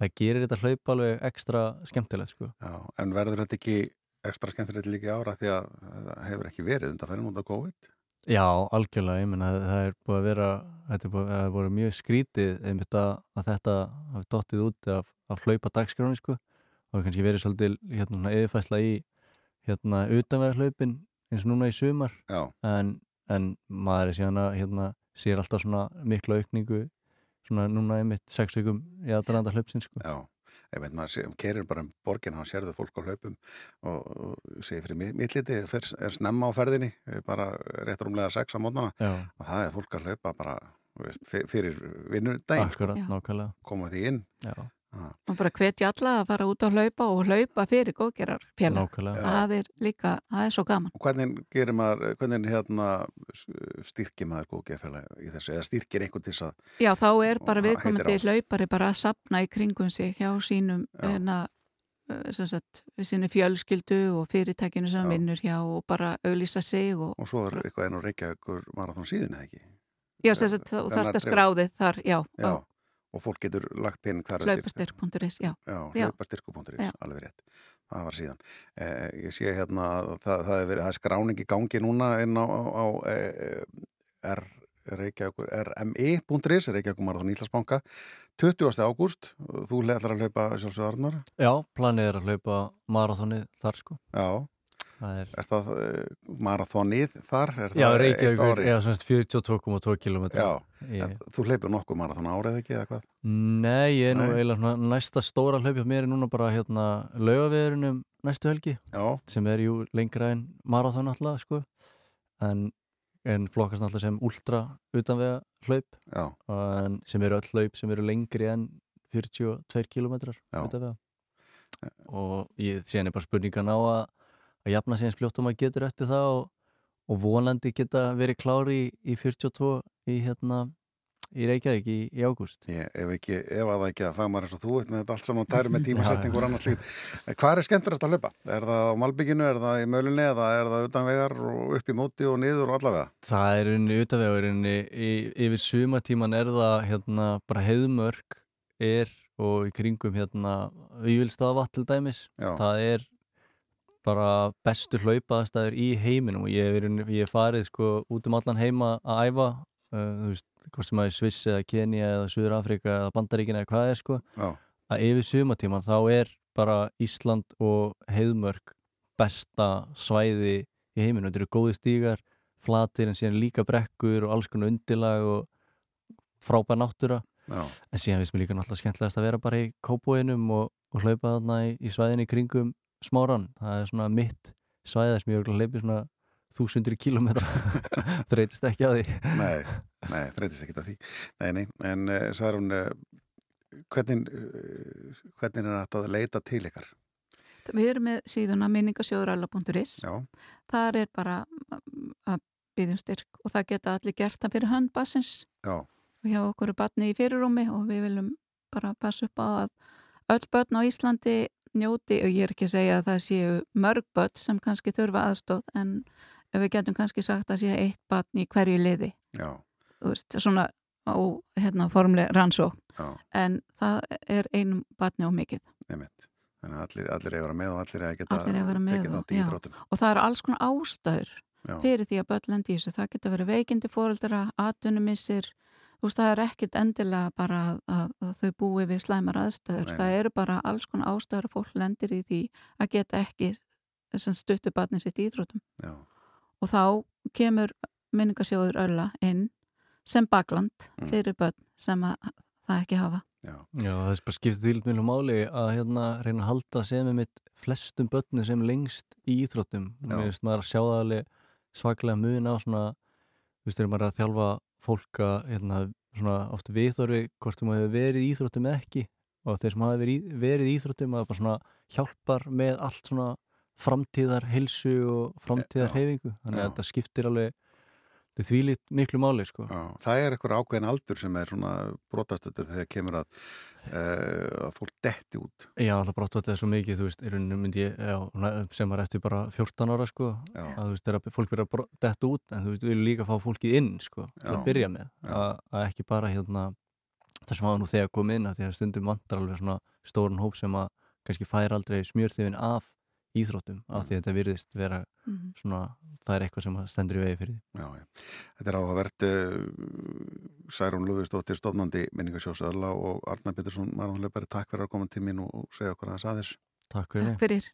það gerir þetta hlaup alveg ekstra skemmtilegt sko. Já, en verður þetta ekki ekstra skemmtilegt líka ára því að það hefur ekki verið undan fyrir mútið á COVID? Já, algjörlega, ég menna það, það er búið að vera þetta er búið að vera mjög skrítið einmitt að, að þetta hafi dottið út af, af hlaupa dagskráni sko. Og það kannski verið svolítið hérna yfirfæsla í hérna utanvegarhlaupin eins og núna í sumar. En, en maður er síðan að hérna sér alltaf svona mikla aukningu svona núna einmitt sex vikum í aðdraðanda hlaupsin sko já. Ég veit maður, sé- keirir bara um borgin, hann sérðu fólk á hlaupum og, og segir fyrir mittliti, er snemma á ferðinni, bara rétt rúmlega sex á mótnana Já, og það er fólk að hlaupa bara þú veist, fyr- fyrir Já. nákvæmlega koma því inn. Já, og bara hvetja alla að fara út að hlaupa og hlaupa fyrir góðgerar félag nákvæmlega það er líka, það er svo gaman. Og hvernig gerir maður, hvernig hérna styrkir maður góðgerðfélag í þessu, eða styrkir einhvern til þess að, Já, þá er bara viðkomandi hlaupari bara að sapna í kringum sig hjá sínum Já. hérna, sem sagt, sinni fjölskyldu og fyrirtækinu sem vinnur hjá og bara auglýsa sig og, og svo er eitthvað enn og reykja ykkur marathón síðan eða ekki? já, sem sagt, þú þarft að skráðið þar, já, Já, og fólk getur lagt pening þar hlaupastyrk.is, já, Já, hlaupastyrku.is, alveg rétt. Það var síðan. Eh, ég sé hérna að það, það, er verið, það er skráning í gangi núna inn á, á, á eh, R, Reykjavíkur, rmi.is, Reykjavíkur Marathon Íslandsbanka, 20. ágúst, þú ætlar að hlaupa sjálfsög Arnar. Já, planið er að hlaupa marathonið þar sko Já, er er það eh, marathonið þar? Er Já, ári? já, svona 42,2 km Já, ég, Þú hleypur nokkuð marathon árið ekki eða hvað? Nei, ég er nú eiginlega næsta stóra hlaup hjá mér er núna bara hérna laugaveðurinn næstu helgi Já, sem er jú lengra en marathon alltaf sko. En, en flokkast alltaf sem ultra utanvega hlaup en sem eru öll hlaup sem eru lengri en 42 km utanvega. Og ég sé henni bara spurningan á að að jafna sig eins fljótt og maður getur eftir það og, og vonandi geta verið klári í, í 42 í hérna í Reykjavík í, í ágúst ef að það ekki að fagmar eins og þú ert með þetta allt saman tæri með tímasetningur og annars líkt. Hvað er skemmtilegast að hlaupa? Er það á Malbygginu, er það í Mölunni eða er það utan vegar og upp í móti og niður og allavega? Það er unni utanvegur unni yfir sumatíman er það hérna bara heiðmörk er og í kringum hérna Vívilstaðavatt til dæmis Já. það er bara bestu hlaupaðastæður í heiminum og ég hef verið- ég hef farið sko út um allan heima að æfa uh, þú veist, hvort sem að er Sviss eða Kenya eða Suður Afrika eða Bandaríkina eða hvað er sko Já, að yfir sumatíman þá er bara Ísland og heiðmörk besta svæði í heiminum, þetta eru góði stígar flatir en síðan líka brekkur og alls konar undirlag og frábær náttúra. Já, en síðan finnst mér líka náttúrulega skemmtilegast að vera bara í kópóinum og, og hlaupa þarna í, í svæðinni í kringum smáran, það er svona mitt svæðið sem ég er hleypið svona þúsundir kilometra þreytist ekki að því. Nei, nei, þreytist ekki að því. Nei, nei, en uh, sagði hún, uh, hvernig, uh, hvernig er þetta að leita til ykkar? Við erum með síðuna minningasjóðuralla.is Já, þar er bara mm, að byggjum styrk og það geta allir gert það fyrir hönd bassins já, og hjá okkur er batni í fyrirrúmi og við viljum bara passa upp á að öll börn á Íslandi njóti og ég er ekki að segja að það séu mörg börn sem kannski þurfa aðstóð en við getum kannski sagt að sé eitt batn í hverju liði veist, svona á hérna, formlega rannsókn já, en það er einum batni og einmitt. Þannig að allir, allir eiga að vera með og allir eiga að geta tekið þátt í já. íþróttum. og það eru alls konar ástæður Já. fyrir því að börn lendi í þessu það getur verið veikindi fóreldra, atvinnumissir veist, það er ekkit endilega bara að, að, að þau búi við slæmar aðstæður, Nei, það eru bara alls konar ástæður að fólk lendir í því að geta ekki sem stuttu barni sitt í íþrótum Já, og þá kemur minningasjóður ölla inn sem bakland Mm. fyrir börn sem að það ekki hafa já, Já, það er bara skipt því mjög máli að hérna reyna að halda sem er mitt flestum börnu sem lengst í íþróttum. Já. Mér finnst maður að sjá það alveg svaklega mun á svona, þú veist, þegar maður er að þjálfa fólk að hérna, svona oft viðþorfi hvort þú maður hefur verið í íþróttum eða ekki og þeir sem hafa verið, í- íþróttum að bara svona hjálpar með allt svona framtíðar heilsu og framtíðar Já. hefingu. Þannig að þetta skiptir alveg þetta þvílít miklu máli, sko. já. Það er eitthvað ákveðin aldur sem er svona brotastöður þegar kemur að, uh, að fólk detti út. Já, það þetta er svo mikið, þú veist, í rauninu myndi ég, já, sem var eftir bara 14 ára, sko, Já. að þú veist, þegar fólk byrja að detta út, en þú veist, við viljum líka fá fólkið inn, sko, til að byrja með, að, að ekki bara hérna, það sem hafa nú þegar komið inn, að því að stundum vantar alveg svona stórun hóp sem að kannski fær aldrei smjörþifin af íþróttum, af því að þetta virðist vera Mhm. svona, það er eitthvað sem stendur í vegi fyrir því. Já, já. Þetta er áhugavert uh, Særún Lúðistóttir stofnandi minningasjósöðla og Arnar Pettersson Marðanleipari, takk fyrir að koma til mín og, og segja okkur að þessu. Takk fyrir Takk fyrir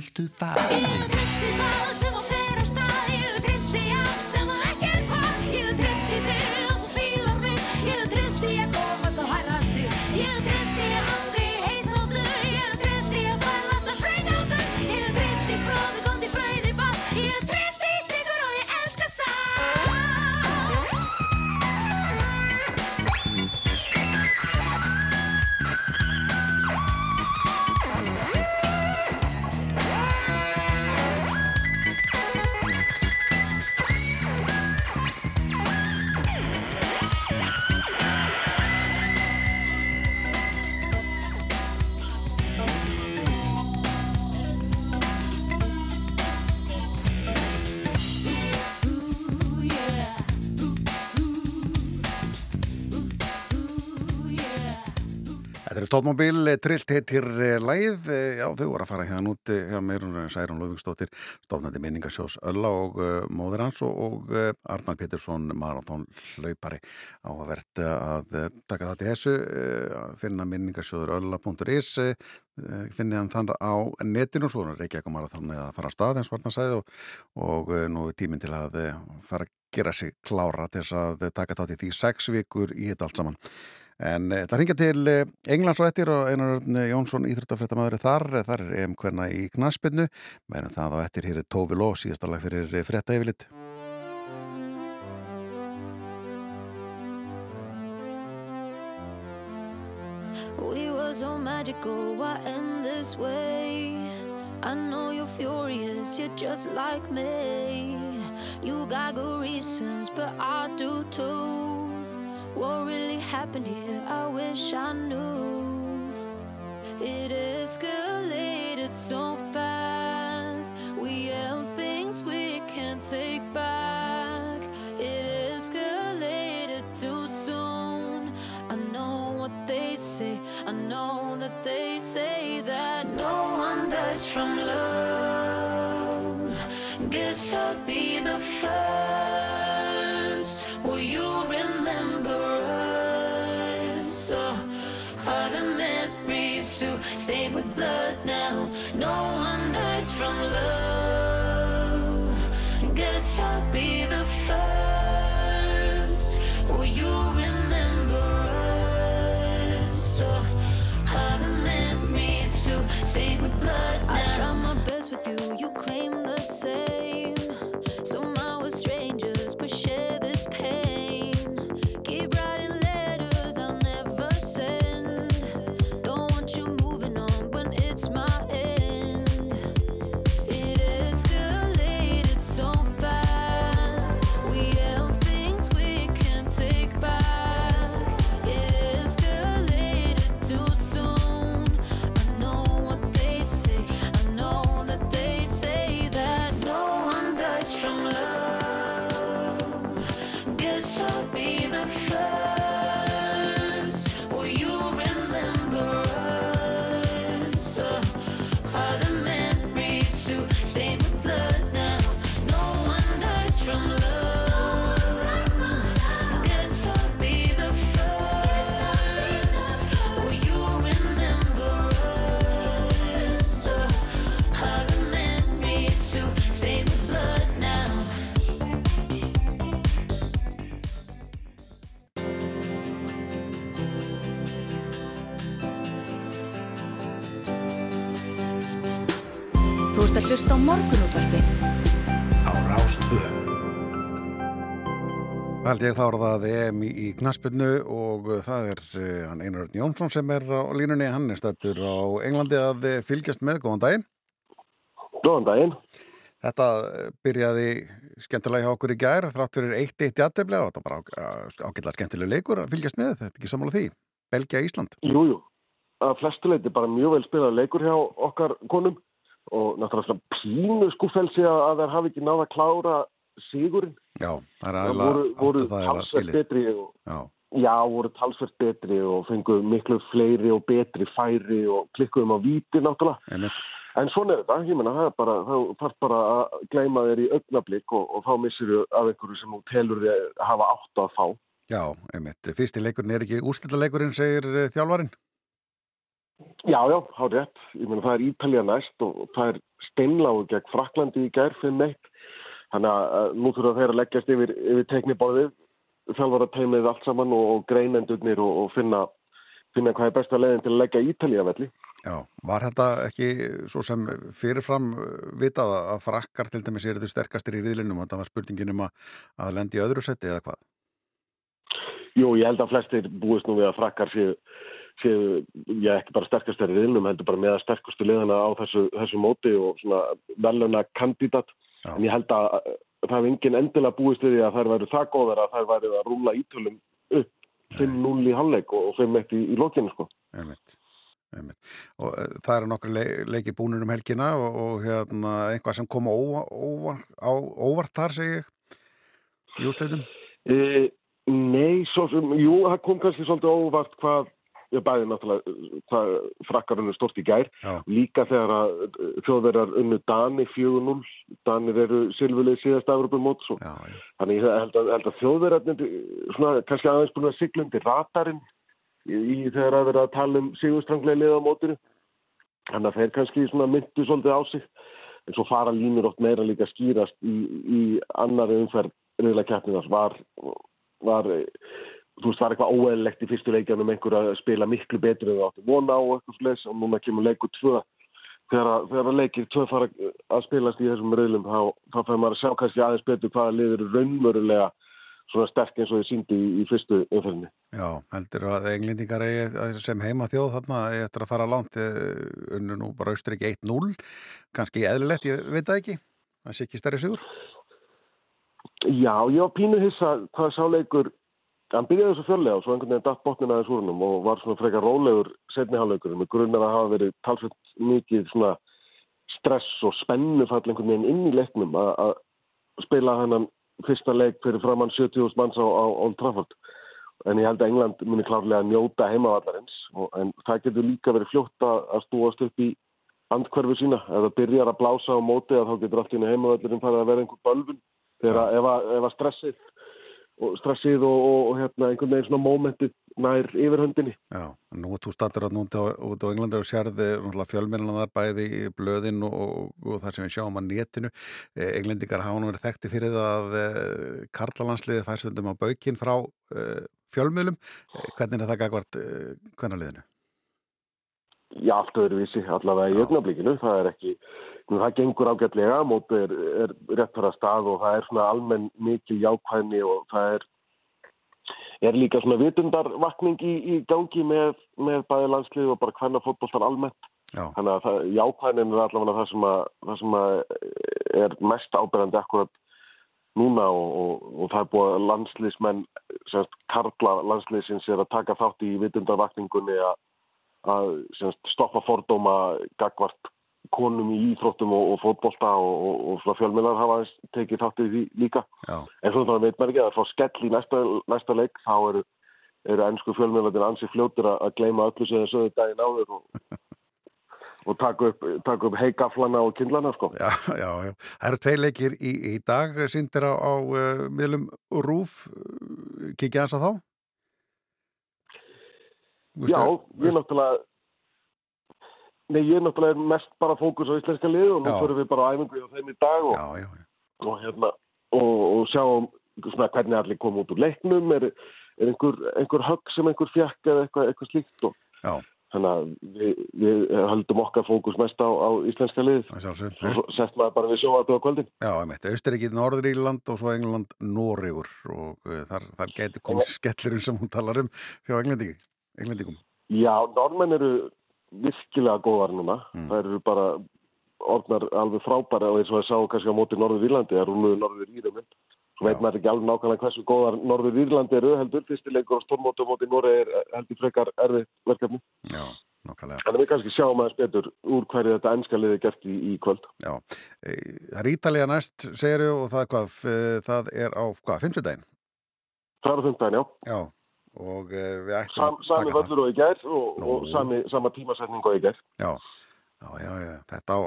viltu það? Tóttmobil, trillt heitir læð, já þau voru að fara hérna út hjá mér, Særun Lófingsdóttir, stofnandi minningarsjós Ölla og uh, móðir hans og, og uh, Arnar Pétursson, marathón hlaupari áhugavert að uh, taka það til þessu, finna minningarsjóður ölla.is, finna hann þann á netinu svo er ekki eitthvað marathón eða að fara að stað eins og hann sagði og, og nú er tíminn til að fara að gera sig klára til þess að taka þátt í því sex vikur í þetta allt saman. En það ringja til e, Englands og ettir og Einar Örn Jónsson íþróttafrættamæður er þar, þar er EM hverna í knaspinu, meðan það á ettir hér er Tófi Ló, síðasta lag fyrir frétta yfirlitt. We were so magical, why end this way? I know you're furious, you're just like me. You got good reasons, but I do too. What really happened here? I wish I knew. It escalated so fast. We held things we can't take back. It escalated too soon. I know what they say. I know that they say that no one dies from love. Guess I'll be the first. Hald ég þá er það EM í, í knaspinu og uh, það er uh, hann Einar Örn Jónsson sem er á línunni, hann er stættur á Englandi að uh, fylgjast með, góðan daginn. Góðan daginn. Þetta byrjaði skemmtilega hjá okkur í gær, þrátt fyrir 1-1 jætteflega og þetta var ágætlega skemmtilega leikur að fylgjast með, þetta er ekki samála því. Belgia Ísland. Jú, jú. Að flestuleiti bara mjög vel spilað leikur hjá okkar konum og náttúrulega pínu skúfelsi að þær hafi ekki náða að klára sigurinn. Já, það er aðeins voru, voru er að talsvert skilja. betri og, Já, já, voru talsvert betri og fengu miklu fleiri og betri færi og klikkuðum á víti náttúrulega. einmitt. En svona er þetta, ég meina, það er bara, það þarf bara að gleyma þér í augnablík og, og þá missir þú af einhverju sem þú telur þér að hafa átt að fá. Já, einmitt. Fyrsti leikurinn er ekki úrstættaleikurinn, segir uh, þjálfarinn. Já, já, há rétt. Ég meina það er Ítalja næst og það er steinlágu gegn Fraklandi í fyrir neitt. Þannig að nú þurfa þeir að leggjast yfir, yfir tekniborðið, þjálfara teimið allt saman og, og greinendurnir og, og finna, finna hvað er besta leiðin til að leggja Ítalja velli. Já, var þetta ekki svo sem fyrirfram vitað að frakkar til dæmis eru þau sterkastir í riðlinum og þetta var spurningin um að, að lendi í öðru seti eða hvað? Jú, ég held að flestir búist nú við að frakkar séu, séu já, ekki bara sterkastir í riðlum, heldur bara með að sterkustu liðana á þessu, þessu móti og svona veluna kandidat. Já. En ég held að uh, það hef engin endilega búist við því að þær væru það góðar að þær væru að rúla ítölum upp 5-0 í halvleik og 5-1 í, í lokinu, sko. Einmitt. Einmitt. Og uh, það eru nokkru le leikir búnir um helgina og, og hérna, einhvað sem kom óvart þar, segi ég, í úrsleitum. E, nei, svo sem, jú, það kom kannski svolítið óvart hvað ég bæði náttúrulega það frakkar unnu stort í gær Já. líka þegar að uh, þjóðverjar unnu Dani 4-0 Danir eru silfurlega síðast. Já, já. þannig ég held að, að þjóðverjarnir svona kannski aðeins búin að sigla undir radarinn í, í þegar að vera að tala um sigurstranglega liða á mótinu þannig að þeir kannski svona myndu svolítið á sig en svo fara línur oft meira líka skýrast í, í annari umferð reyðlega keppninas var, var eh, þú veist, var eitthvað óeðlegt í fyrstu leikjanum einhver að spila miklu betur en það átti vona á eitthvað slis og núna kemur leikur tvö. Þegar, að- leikir tvö fara að spilast í þessum reyðlum þá, þá fær maður að sjá kannski aðeins betur hvaða liður eru raunverulega svona sterk eins og þið síndi í, í fyrstu umferðinni. Já, heldur að englendingar sem heima þjóð þarna eftir að fara langt eh, unnu nú bara Austuríki 1-0 kannski eðlilegt, ég veit það ekki. Það sé ekki stærri sigur. Já, ég var pínu hissa hvað sá leikur hann byrjaði svo fjörlega og svo einhvern veginn datt botnin aðeins úr húnum og var svona frekar rólegur setni hálfleikur með grunnar að hafa verið talsveit mikið svona stress og spennufall einhvern veginn inn í leiknum að spila hennan fyrsta leik fyrir framann 70.000 manns á, á Old Trafford. En ég held að England muni klárlega að njóta heimavallarins en það getur líka verið fljótt að snúast upp í andkverfu sína. Ef það byrjar að blása á móti að þá getur allt í henni heimavallurinn farið að vera einhver bölvun þegar að- ef að, ef að stressið og stressið og, og, og hérna einhvern veginn svona mómentið nær yfirhöndinni. Já, nú þú stattur að núti á, út á Englandi og sérði fjölmennina þar bæði í blöðin og, og, og það sem við sjáum á netinu. Eh, Englendingar hafa nú verið þekkti fyrir það að eh, karlalandsliði fær stundum á baukinn frá eh, fjölmiðlum. Eh, hvernig er það gagvart eh, hvernaliðinu? Já, allt öðruvísi, allavega í augnablikinu, það er ekki, það gengur ágætlega, mótið er, er rétt fyrir að stað og það er svona almenn mikil jákvæðni og það er, er líka svona vitundarvakning í, í gangi með, með bæði landslið og bara hvernig fótboltar almennt. Já. Þannig að það, jákvæðnin er allavega það sem, að, það sem að er mest ábyrjandi akkurat núna og, og, og það er búið að landsliðsmenn, semst karla landsliðsins er að taka þátt í vitundarvakningunni að að semst, stoppa fordóma gagvart konum í íþróttum og, og fótbolta og, og, og fjölmjölar hafa tekið þátt í því líka. Já. En svona veit maður ekki að það fá skell í næsta, næsta leik þá eru, eru ennsku fjölmjölarnir ansi fljótur að, að gleyma öllu sem þeir sögðu daginn áður og, og taka upp, taka upp heigaflana og kindlana sko. Já, já, já. Það eru tvei leikir í, í dag síndir á, á uh, miðlum Rúf kikið hans að þá? Já, ég er náttúrulega Nei, ég er náttúrulega mest bara fókus á íslenska lið og nú fyrir við bara æfingu á þeim í dag og, Já, já, já. og, hérna, og, og sjáum svona hvernig allir koma út úr leiknum er, er einhver, einhver högg sem einhver fjekk eða eitthvað, eitthvað slíkt og Já. þannig að við, við höldum okkar fókus mest á, á íslenska lið og sett maður bara við sjóa þetta á kvöldin Já, einmitt. Austuríkið Norður Írland og svo England Noregur og uh, þar, þar getur komið skellurinn sem hún talar um Englendingi, Englendingum. Já, normenn eru virkilega góðar núna. Það eru bara orðnar alveg frábæra og eins og það sá kannski á móti Norður Írlandi, það rúluðu Norður Írlandi. Svo veit maður ekki alveg nákvæmlega hversu góðar Norður Írlandi eru heldur. Fyrsti leikur á stórmóti á móti Norður er heldur frekar erfið verkefni. Já, nokkulega. Þannig við kannski sjáum aðeins betur úr hverju þetta ennska liði gert í, í kvöld. Já, e, það er Ítalija næst, segir og það, hvað, f- það er á, hvað, fimmtudaginn? Það er á fimmtudaginn, já. Já, og e, við ættum Sam, sami völlur og í gær og, og sami, sama tímasetning og í gær. Já, já, já, já. þetta á,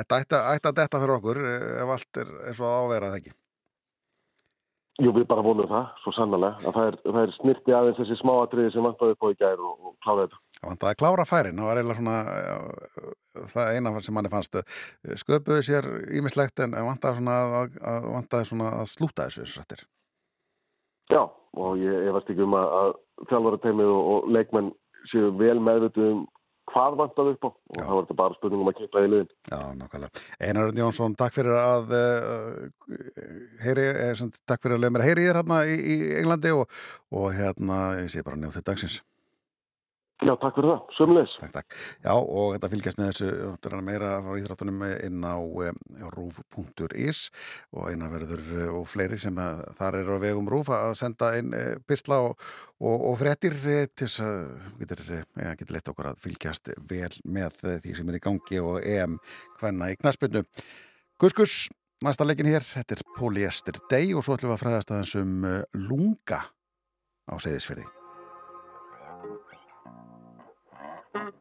þetta ætti að detta fyrir okkur e, ef allt er eins og það á að vera það ekki. Jú, við bara vonum það, svo sannlega, að það er, það er snirti aðeins þessi smáatriði sem vantaði upp á í gær og, og kláða þetta. Það vantaði að klára færin, það var eiginlega svona það eina sem manni fannst sköpuðu sér ímislegt en vantaði svona að, að, að slúta þessu þessu sættir. Já, og ég, veist ekki um að, að þjálfarateimið og, og leikmenn séu vel meðvituð um hvað vantaði upp á og það var þetta bara spurning um að kippa í liðin. Já, nákvæmlega. Einar Jónsson, takk fyrir að uh, heyri, eh, takk fyrir að leiða mér að heyri ég hérna í, í Englandi og, og hérna, ég sé bara njóttu dagsins. Já, takk fyrir það, sömulegis. Takk, takk. Já, og þetta fylgjast með þessu þetta er meira frá íþráttunum inn á um, rúf.is og einar verður eh, og fleiri sem að, þar eru á vegum rúf að senda inn eh, pistla og, og, og fréttir eh, til þess að getur, eh, ja, getur lett okkur að fylgjast vel með eh, því sem er í gangi og EM hvenna í knaspinu. Kuskus, næsta leikin hér, þetta er Polyester Day og svo ætlum við að fræðast aðeins um eh, lunga á Seyðisfyrði. Thank you.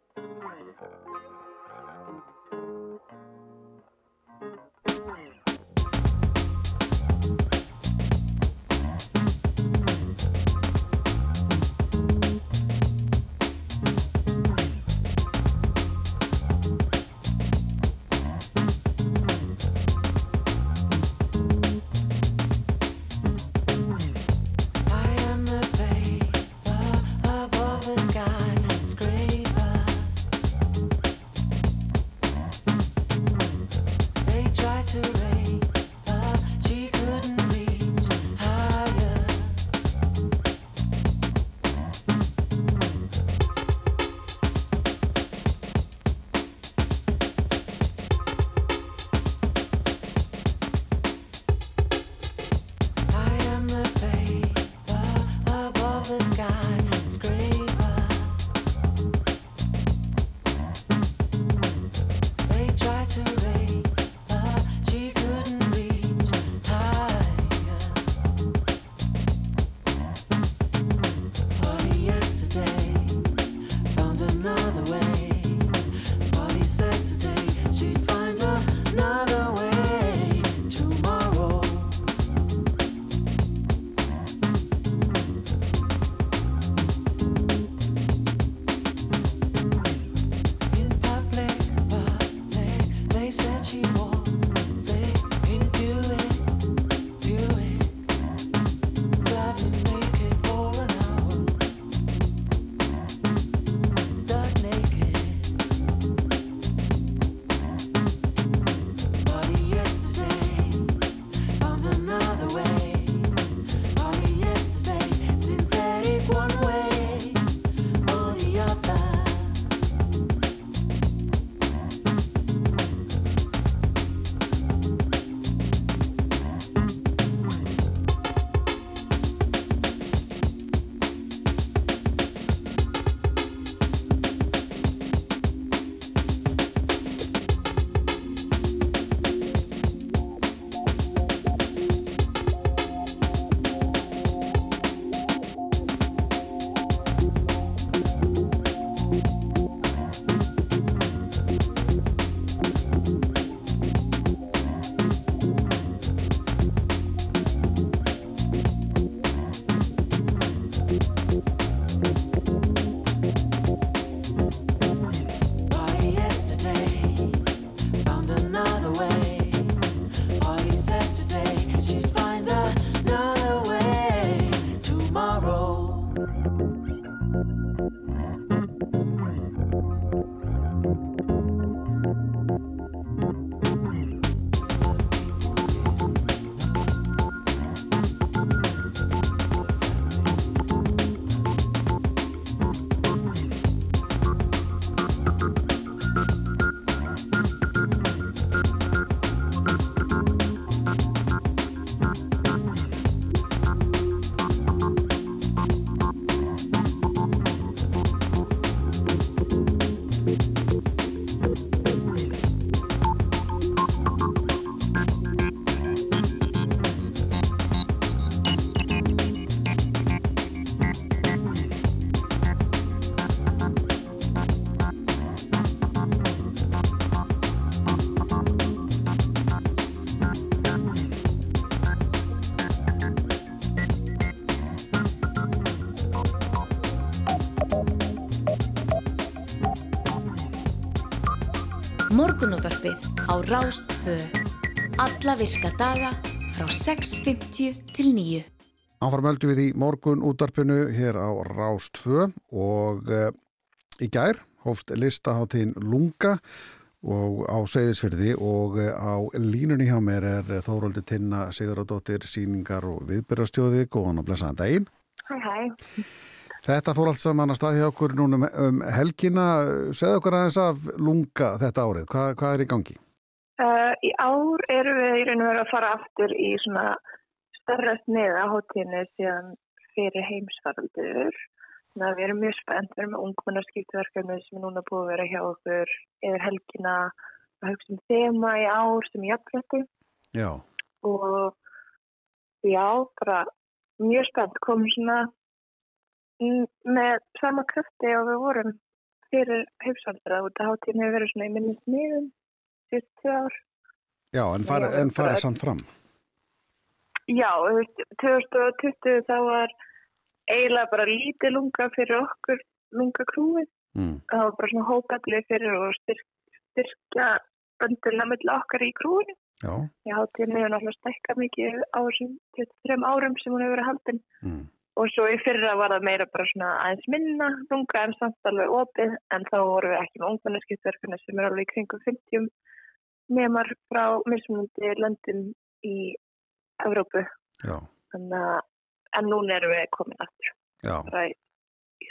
Á Rástfö. Alla virka daga frá 6.50 til 9. Áfram höldum við í morgun útarpinu hér á Rást 2 og e, í gær hófst listaháttíðin Lunga og á Seyðisfyrði og e, á línunni hjá mér er Þóróldi Tinna Sigurðardóttir síningar og viðbyrjastjóði góðan og blessaðan daginn. Hæ, hæ. Þetta fór allt saman að staði okkur núna um, um helgina. Segð okkur aðeins af Lunga þetta árið. Hvað, hvað er í gangi? Uh, í ár erum við í raun og veru að fara aftur í svona starra sniða hóttíðinu síðan fyrir heimsfaraldur. Þannig að við erum mjög spennt, við erum með ungmennarskiptverkefni sem er núna búið að vera hjá okkur yfir helgina. Að hugsa um þema í ár sem jafnfrætti Já. og já, bara mjög spennt, komum svona með sama krafti og við vorum fyrir út að hátíðin hefur verið svona í minni sniðum tvö ár. Já, en farið bara- samt fram. Já, þú veist, 2020 þá var eiginlega bara lítið lunga fyrir okkur lunga krúið. Mm. Það var bara svona hópalli fyrir og styrk, styrkja böndina mill okkar í krúinu. Já. Ég hátíðin hefur náttúrulega stækkað mikið á þessum 23 árum sem hún hefur verið haldin. Mm. Og svo í fyrra var það meira bara svona aðeins minna lunga en samt alveg opið en þá vorum við ekki með ungmennaskiptverkuna sem er alveg í kringum 50 nemar frá mismunandi löndum í Evrópu. Þannig að en núna erum við komin aftur bara í,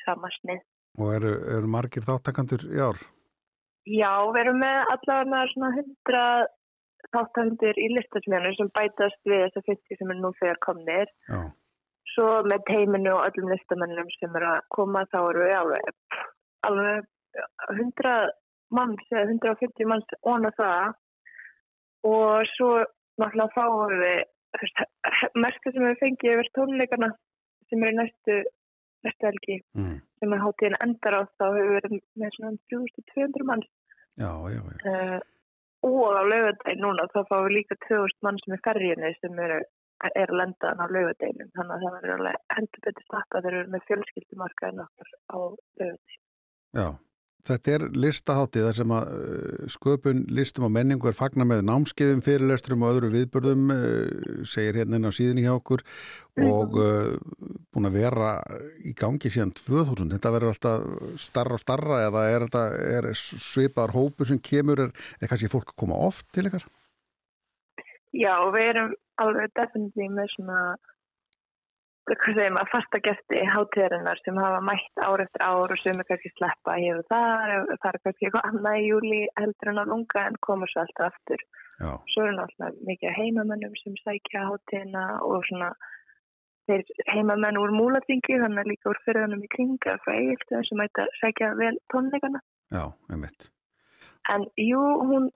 sama snið. Og eru, eru margir þáttakandur í ár? Já, við erum með allavega svona 100 þáttandur í listasmjönu sem bætast við þessa 50 sem er nú þegar komnir. Já. Svo með teiminu og öllum listamennum sem eru að koma þá eru við alveg, alveg 100 manns eða 150 manns óna það og svo náttúrulega fáum við merka sem við fengið yfir tónleikana sem er í næstu næstu helgi Mm. sem að hátíðin endar á þá hefur við verið með svona 3200 manns Já, já, já. uh, og á laugardegin núna þá fáum við líka 2000 mann sem er ferjunni sem eru er að lenda á laugardeginum þannig að það verður alveg heldur betur stappa þeir eru með fjölskyldumarkaðin okkar á laugardegin. Já, þetta er listaháttið þar sem að uh, sköpun listum og menningu er fagna með námskeiðum, fyrirlesturum og öðru viðbörðum, uh, segir hérna inn á síðinni hjá okkur og uh, búin að vera í gangi síðan 2000. Þetta verður alltaf starra og starra eða er þetta er svipar hópu sem kemur, er, er kannski fólk að koma oft til ykkar? Já, við erum alveg definitíð með svona hvað segir maður, fasta gesti hátíðarinnar sem hafa mætt ár eftir ár og sem er kannski sleppa hér og þar það er kannski eitthvað annað í júli heldur en á lunga en koma svo alltaf aftur Já. svo er náttúrulega mikið heimamennum sem sækja hátíðina og svona þeir heimamenn úr múlatingi þannig að líka úr fyrirðanum í kringa frá eigilstöðum sem að sækja vel tónleikana Já, einmitt. En jú, hún,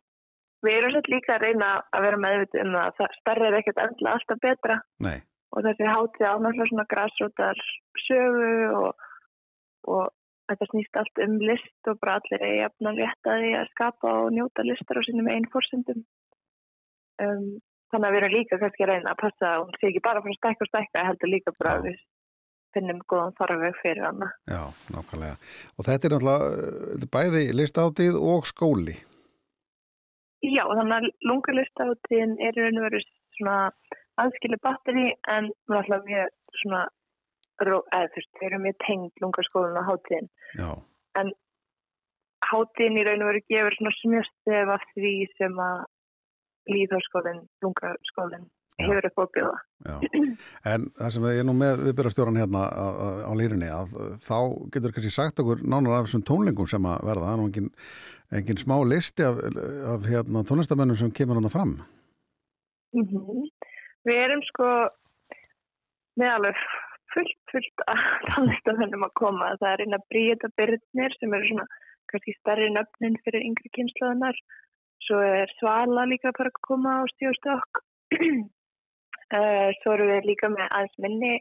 við erum svolítið líka að reyna að vera meðvitið um það að starra er ekkert alltaf betra Nei. Og þessi hátíð á náttúrulega svona græsrótar sögu og, og þetta snýst allt um list og bara allir er rétt að því að skapa og njóta listar á sínum einn fórsendum. Um, þannig að við erum líka kannski að reyna að passa að hún sé ekki bara að stækka og stækka, heldur líka bara að við finnum góðan farveg fyrir hana. Já, nákvæmlega. Og þetta er náttúrulega bæði listaháttið og skóli. Já, þannig að lungalistaháttíðin er veru svona aðskilu batteri en náttúrulega mjög svona eða þú veist, þeir eru mjög tengd lungaskólinu á háttíðin. Já. En háttíðin í raun og veru gefur svona smjöstef af því sem að líðháskólinn, lungaskólinn hefur upp á að bjóða. En það sem ég er nú með viðbyrjastjóran hérna á, á, lýrinni að þá getur kannski sagt okkur nánar af þessum tónlingum sem að verða. Það er nú engin, engin smá listi af, af hérna, tónlistamennum sem kemur hann fram. Mhm. Við erum sko með alveg fullt, fullt að tónlistamennum að koma. Það er eina Bríeta Byrnir sem eru svona kannski stærri nöfnin fyrir yngri kynnslóðunar. Svo er Svala líka bara að koma á stíðustokk. uh, svo eru við líka með aðeins minni,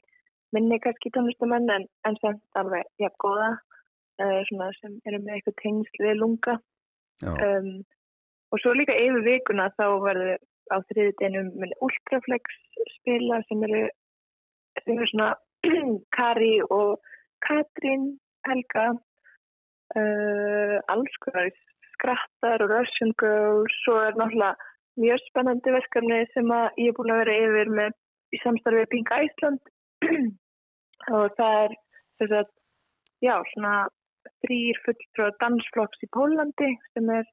minni kannski tónlistamenn en, en samt alveg jafn góða svona sem eru með eitthvað tengsl við lunga. Um, og svo líka yfir vikuna þá verður á þriði deginum með Ultraflex spila sem eru, sem eru svona Kari og Katrín Helga uh, alls konar skrattar og Russian Girls svo er náttúrulega mjög spennandi verkefni sem ég er búin að vera yfir með í samstarfið Pink Iceland. Og það er þess að já, svona þrýr fulltrú dansflokks í Pólandi sem er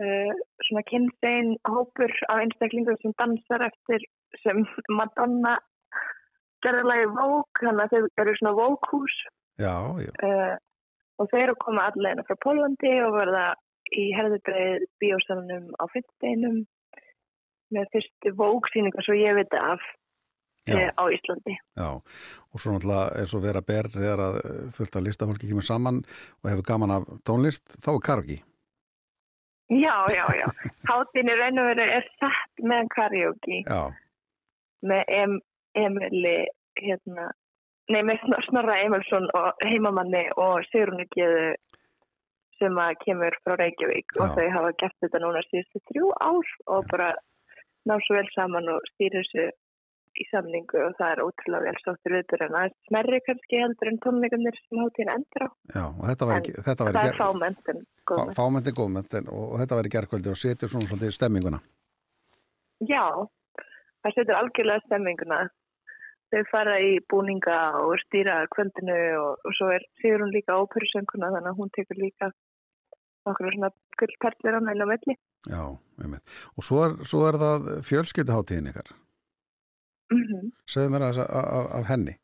uh, svona kynstein hópur af einstaklingum sem dansar eftir sem Madonna gerðarlagi Vogue, þannig að þau eru svona Vogue-hús Já, já. uh, og þeir eru koma allegina frá Pólandi og verða í herðubreið bíósalunum á fyrsteinum með fyrstu Vogue-sýningar svo ég veit af Já. uh, á Íslandi. Já, og svo náttúrulega er svo vera ber þegar að fullt af listafólki kemur saman og hefur gaman af tónlist, þá er karaoke. Já, já, já. Háttinn í raun og veru er sett með karaoke Já, með em, Emili hérna, nei með Snor- Snorra Emilsson og heimamanni og Sigrunu Geðu sem að kemur frá Reykjavík og Já. þau hafa gert þetta núna síðustu þrjú ár og bara ná svo vel saman og stýrir þessu í samningu og það er ótrúlega vel stóttur viðbjör en það er smerri kannski heldur en tónleikarnir sem hátíðin endur á. Já, og þetta var ekki, þetta var það er fámennt en góðmennt. fámyndi góðmynd en, og, þetta var í gerkvöldi og setur svona svolítið stemminguna. Já, það setur algjörlega stemminguna. Þau fara í búninga og stýra kvöldinu og, og svo er Sigrun líka óperusönguna þannig að hún tekur líka okkur svona gullperlir á næla velli. Já, einmitt. Og svo er, svo er það fjölskylduháttíðin ykkar. Segðu mér aðeins af, henni.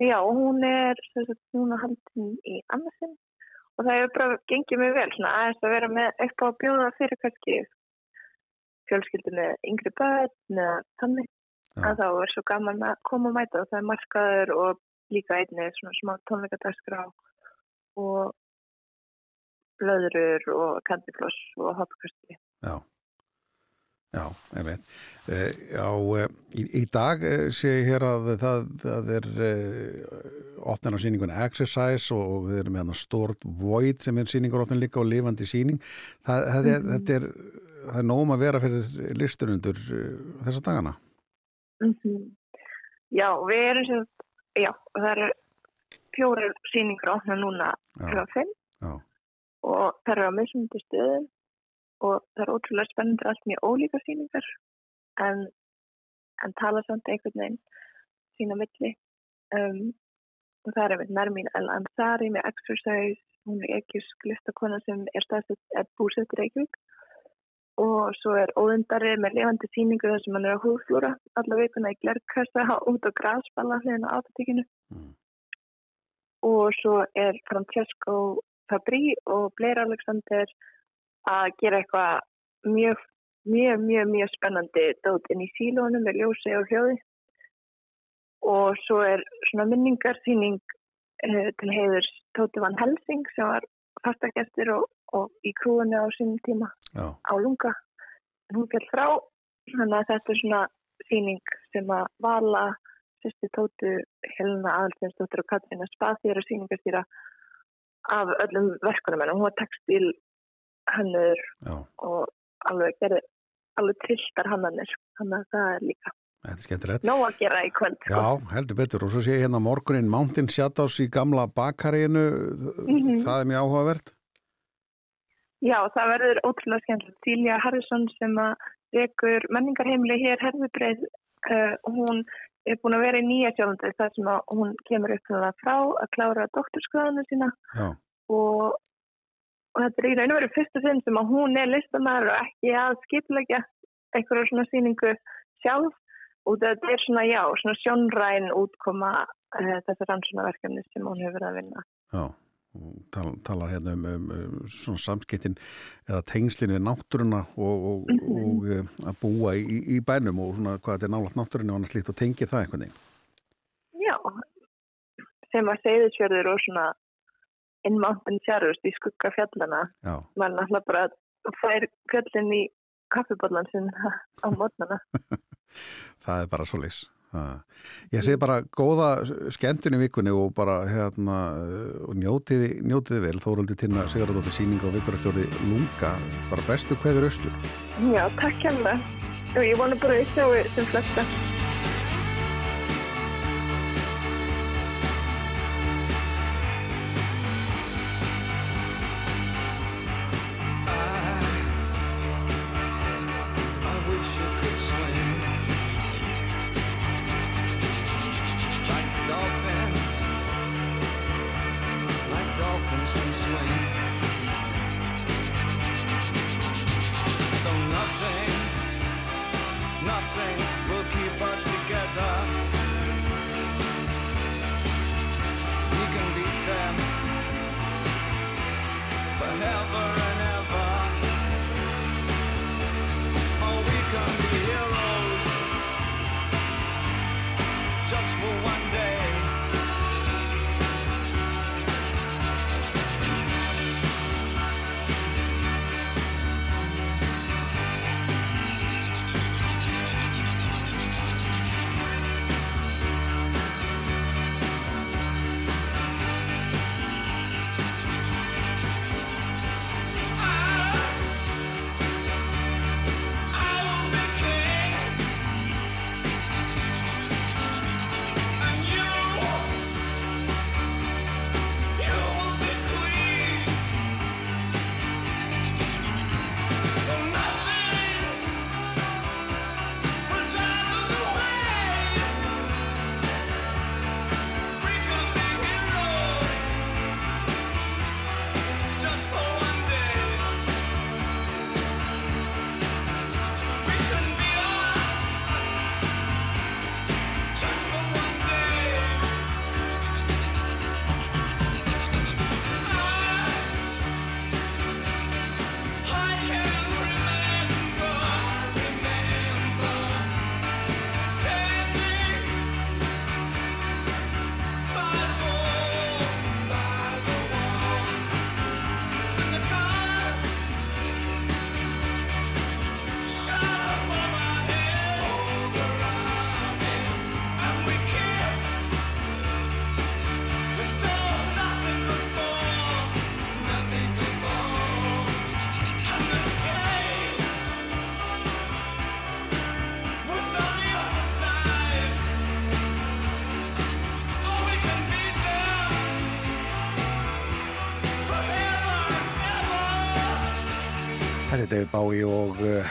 Já, hún er sagt, núna haldin í annarsinn og það hefur bara gengið mjög vel svona aðeins að vera með á að bjóða fyrir kannski fjölskyldinu yngri börn eða þannig að þá er svo gaman að koma og mæta og það er markaður og líka einnig svona smá tónleikadagskrá og blöðurur og kandifloss og hoppkasti. Já, já, einmitt. Uh, já, í, í dag uh, sé ég hér að það, það er opnarna síningun Exercise og, við erum með hana Stort Void sem er síningur opnin líka og lifandi síning. Það, það, er, þetta er, er nógum að vera fyrir listurundur þessa dagana. Mm Já, við erum sem, já, það eru fjórar síningur opna núna fimm Já. og það eru á mismundi stöðum og það er ótrúlega spennandi allt mjög ólíka síningar en, en tala samt einhvern veginn sína milli. Um, og það er einmitt Nermin El Ansari með Exercise, hún er ekkisk listakona sem er er búsett í Reykjavík. Og svo er óðundari með lifandi síningu þar sem hann er að húflúra alla vikuna í glerkassa út á grasballa hliðina á átatíkinu og svo er Francesco Fabri og Blair Alexander að gera eitthvað mjög, mjög, mjög, mjög spennandi dót inn í sílónum með ljósi og hljóði. Og svo er svona minningarsýning uh, til heiðurs Tóti Van Helsing sem var fastagestur og, og í krúinu á sínum tíma Já. á lunga. Hún fjall frá þannig að þetta er svona sýning sem að vala sérstu Tótu Helena Aðalsteinsdóttir og Katrína Spaþýra sýningastýra af öllum verkunum en hún var textil hannur og alveg gerði alveg trilltar hannanir þannig að það er líka Þetta er skemmtilegt. nóg að gera í kvöld. Já, heldur betur. Og svo sé ég hérna morgunin Mountain Shadows í gamla bakaríinu. Mhm. Það er mjög áhugavert. Já, það verður ótrúlega skemmtilegt. Tília Harrison sem að rekur menningarheimli hér herðubreið uh, hún er búin að vera í nýja sjálfandi þar sem að hún kemur upp frá að klára doktorskráðinu sína Já. og, og þetta er í raun og veru fyrstu sinn sem að hún er listamæður og ekki að skipleggja einhverju svona síningu sjálf og þetta er svona, já, svona sjónræn útkoma uh, þessar rannsónaverkefni sem hún hefur verið að vinna. Já, tal, talar hérna um, um, um svona samskiptin eða tengslinn við náttúruna og, og, Mhm. og uh, að búa í, í bænum og svona hvað þetta er nálat náttúrunni og annars líkt og tengir það veginn. Já, sem að segðisfjörður og svona in mountain shadows í skugga fjallana. Man náttúrulega bara fær fjöllin í kaffibóllan sinn á mótnana. Það er bara svo leys. Ég segi bara góða skemmtun í vikunni og bara hérna og njótiði, njótiði vel Þóraldi Tinna Sigurðardóttir síning á vikurastjóri Lunga, bara bestu hverður austur. Já, takk hérna. Og ég vona bara að ég sjáu sem flesta.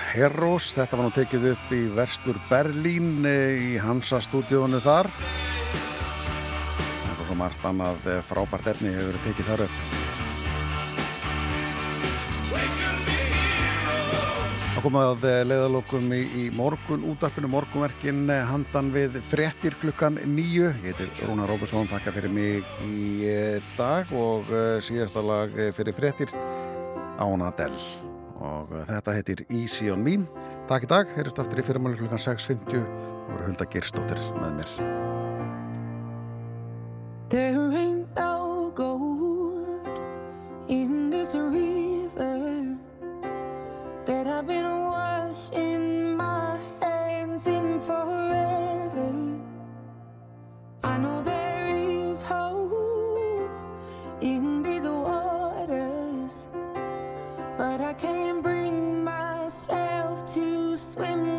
Heroes. Þetta var nú tekið upp í Verstur Berlín eh, í Hansa stúdíónu þar. Er svo margt annað eh, frábært efni hefur verið tekið þar upp. Það kom að eh, leiðalokum í, í morgun útarpinu morgunverkin handan við frettir klukkan nýju. Ég heitir Rúna Róbesson, takka fyrir mig í dag og síðasta lag fyrir frettir Ána Dell og þetta heitir Easy on Me. Takk í dag, heyrjast aftur í fyrirmáli klukkan 6.50 og voru Hulda Girstóttir með mér. There ain't no gold in this river that I've been washing my hands in forever. I know there is hope in I can't bring myself to swim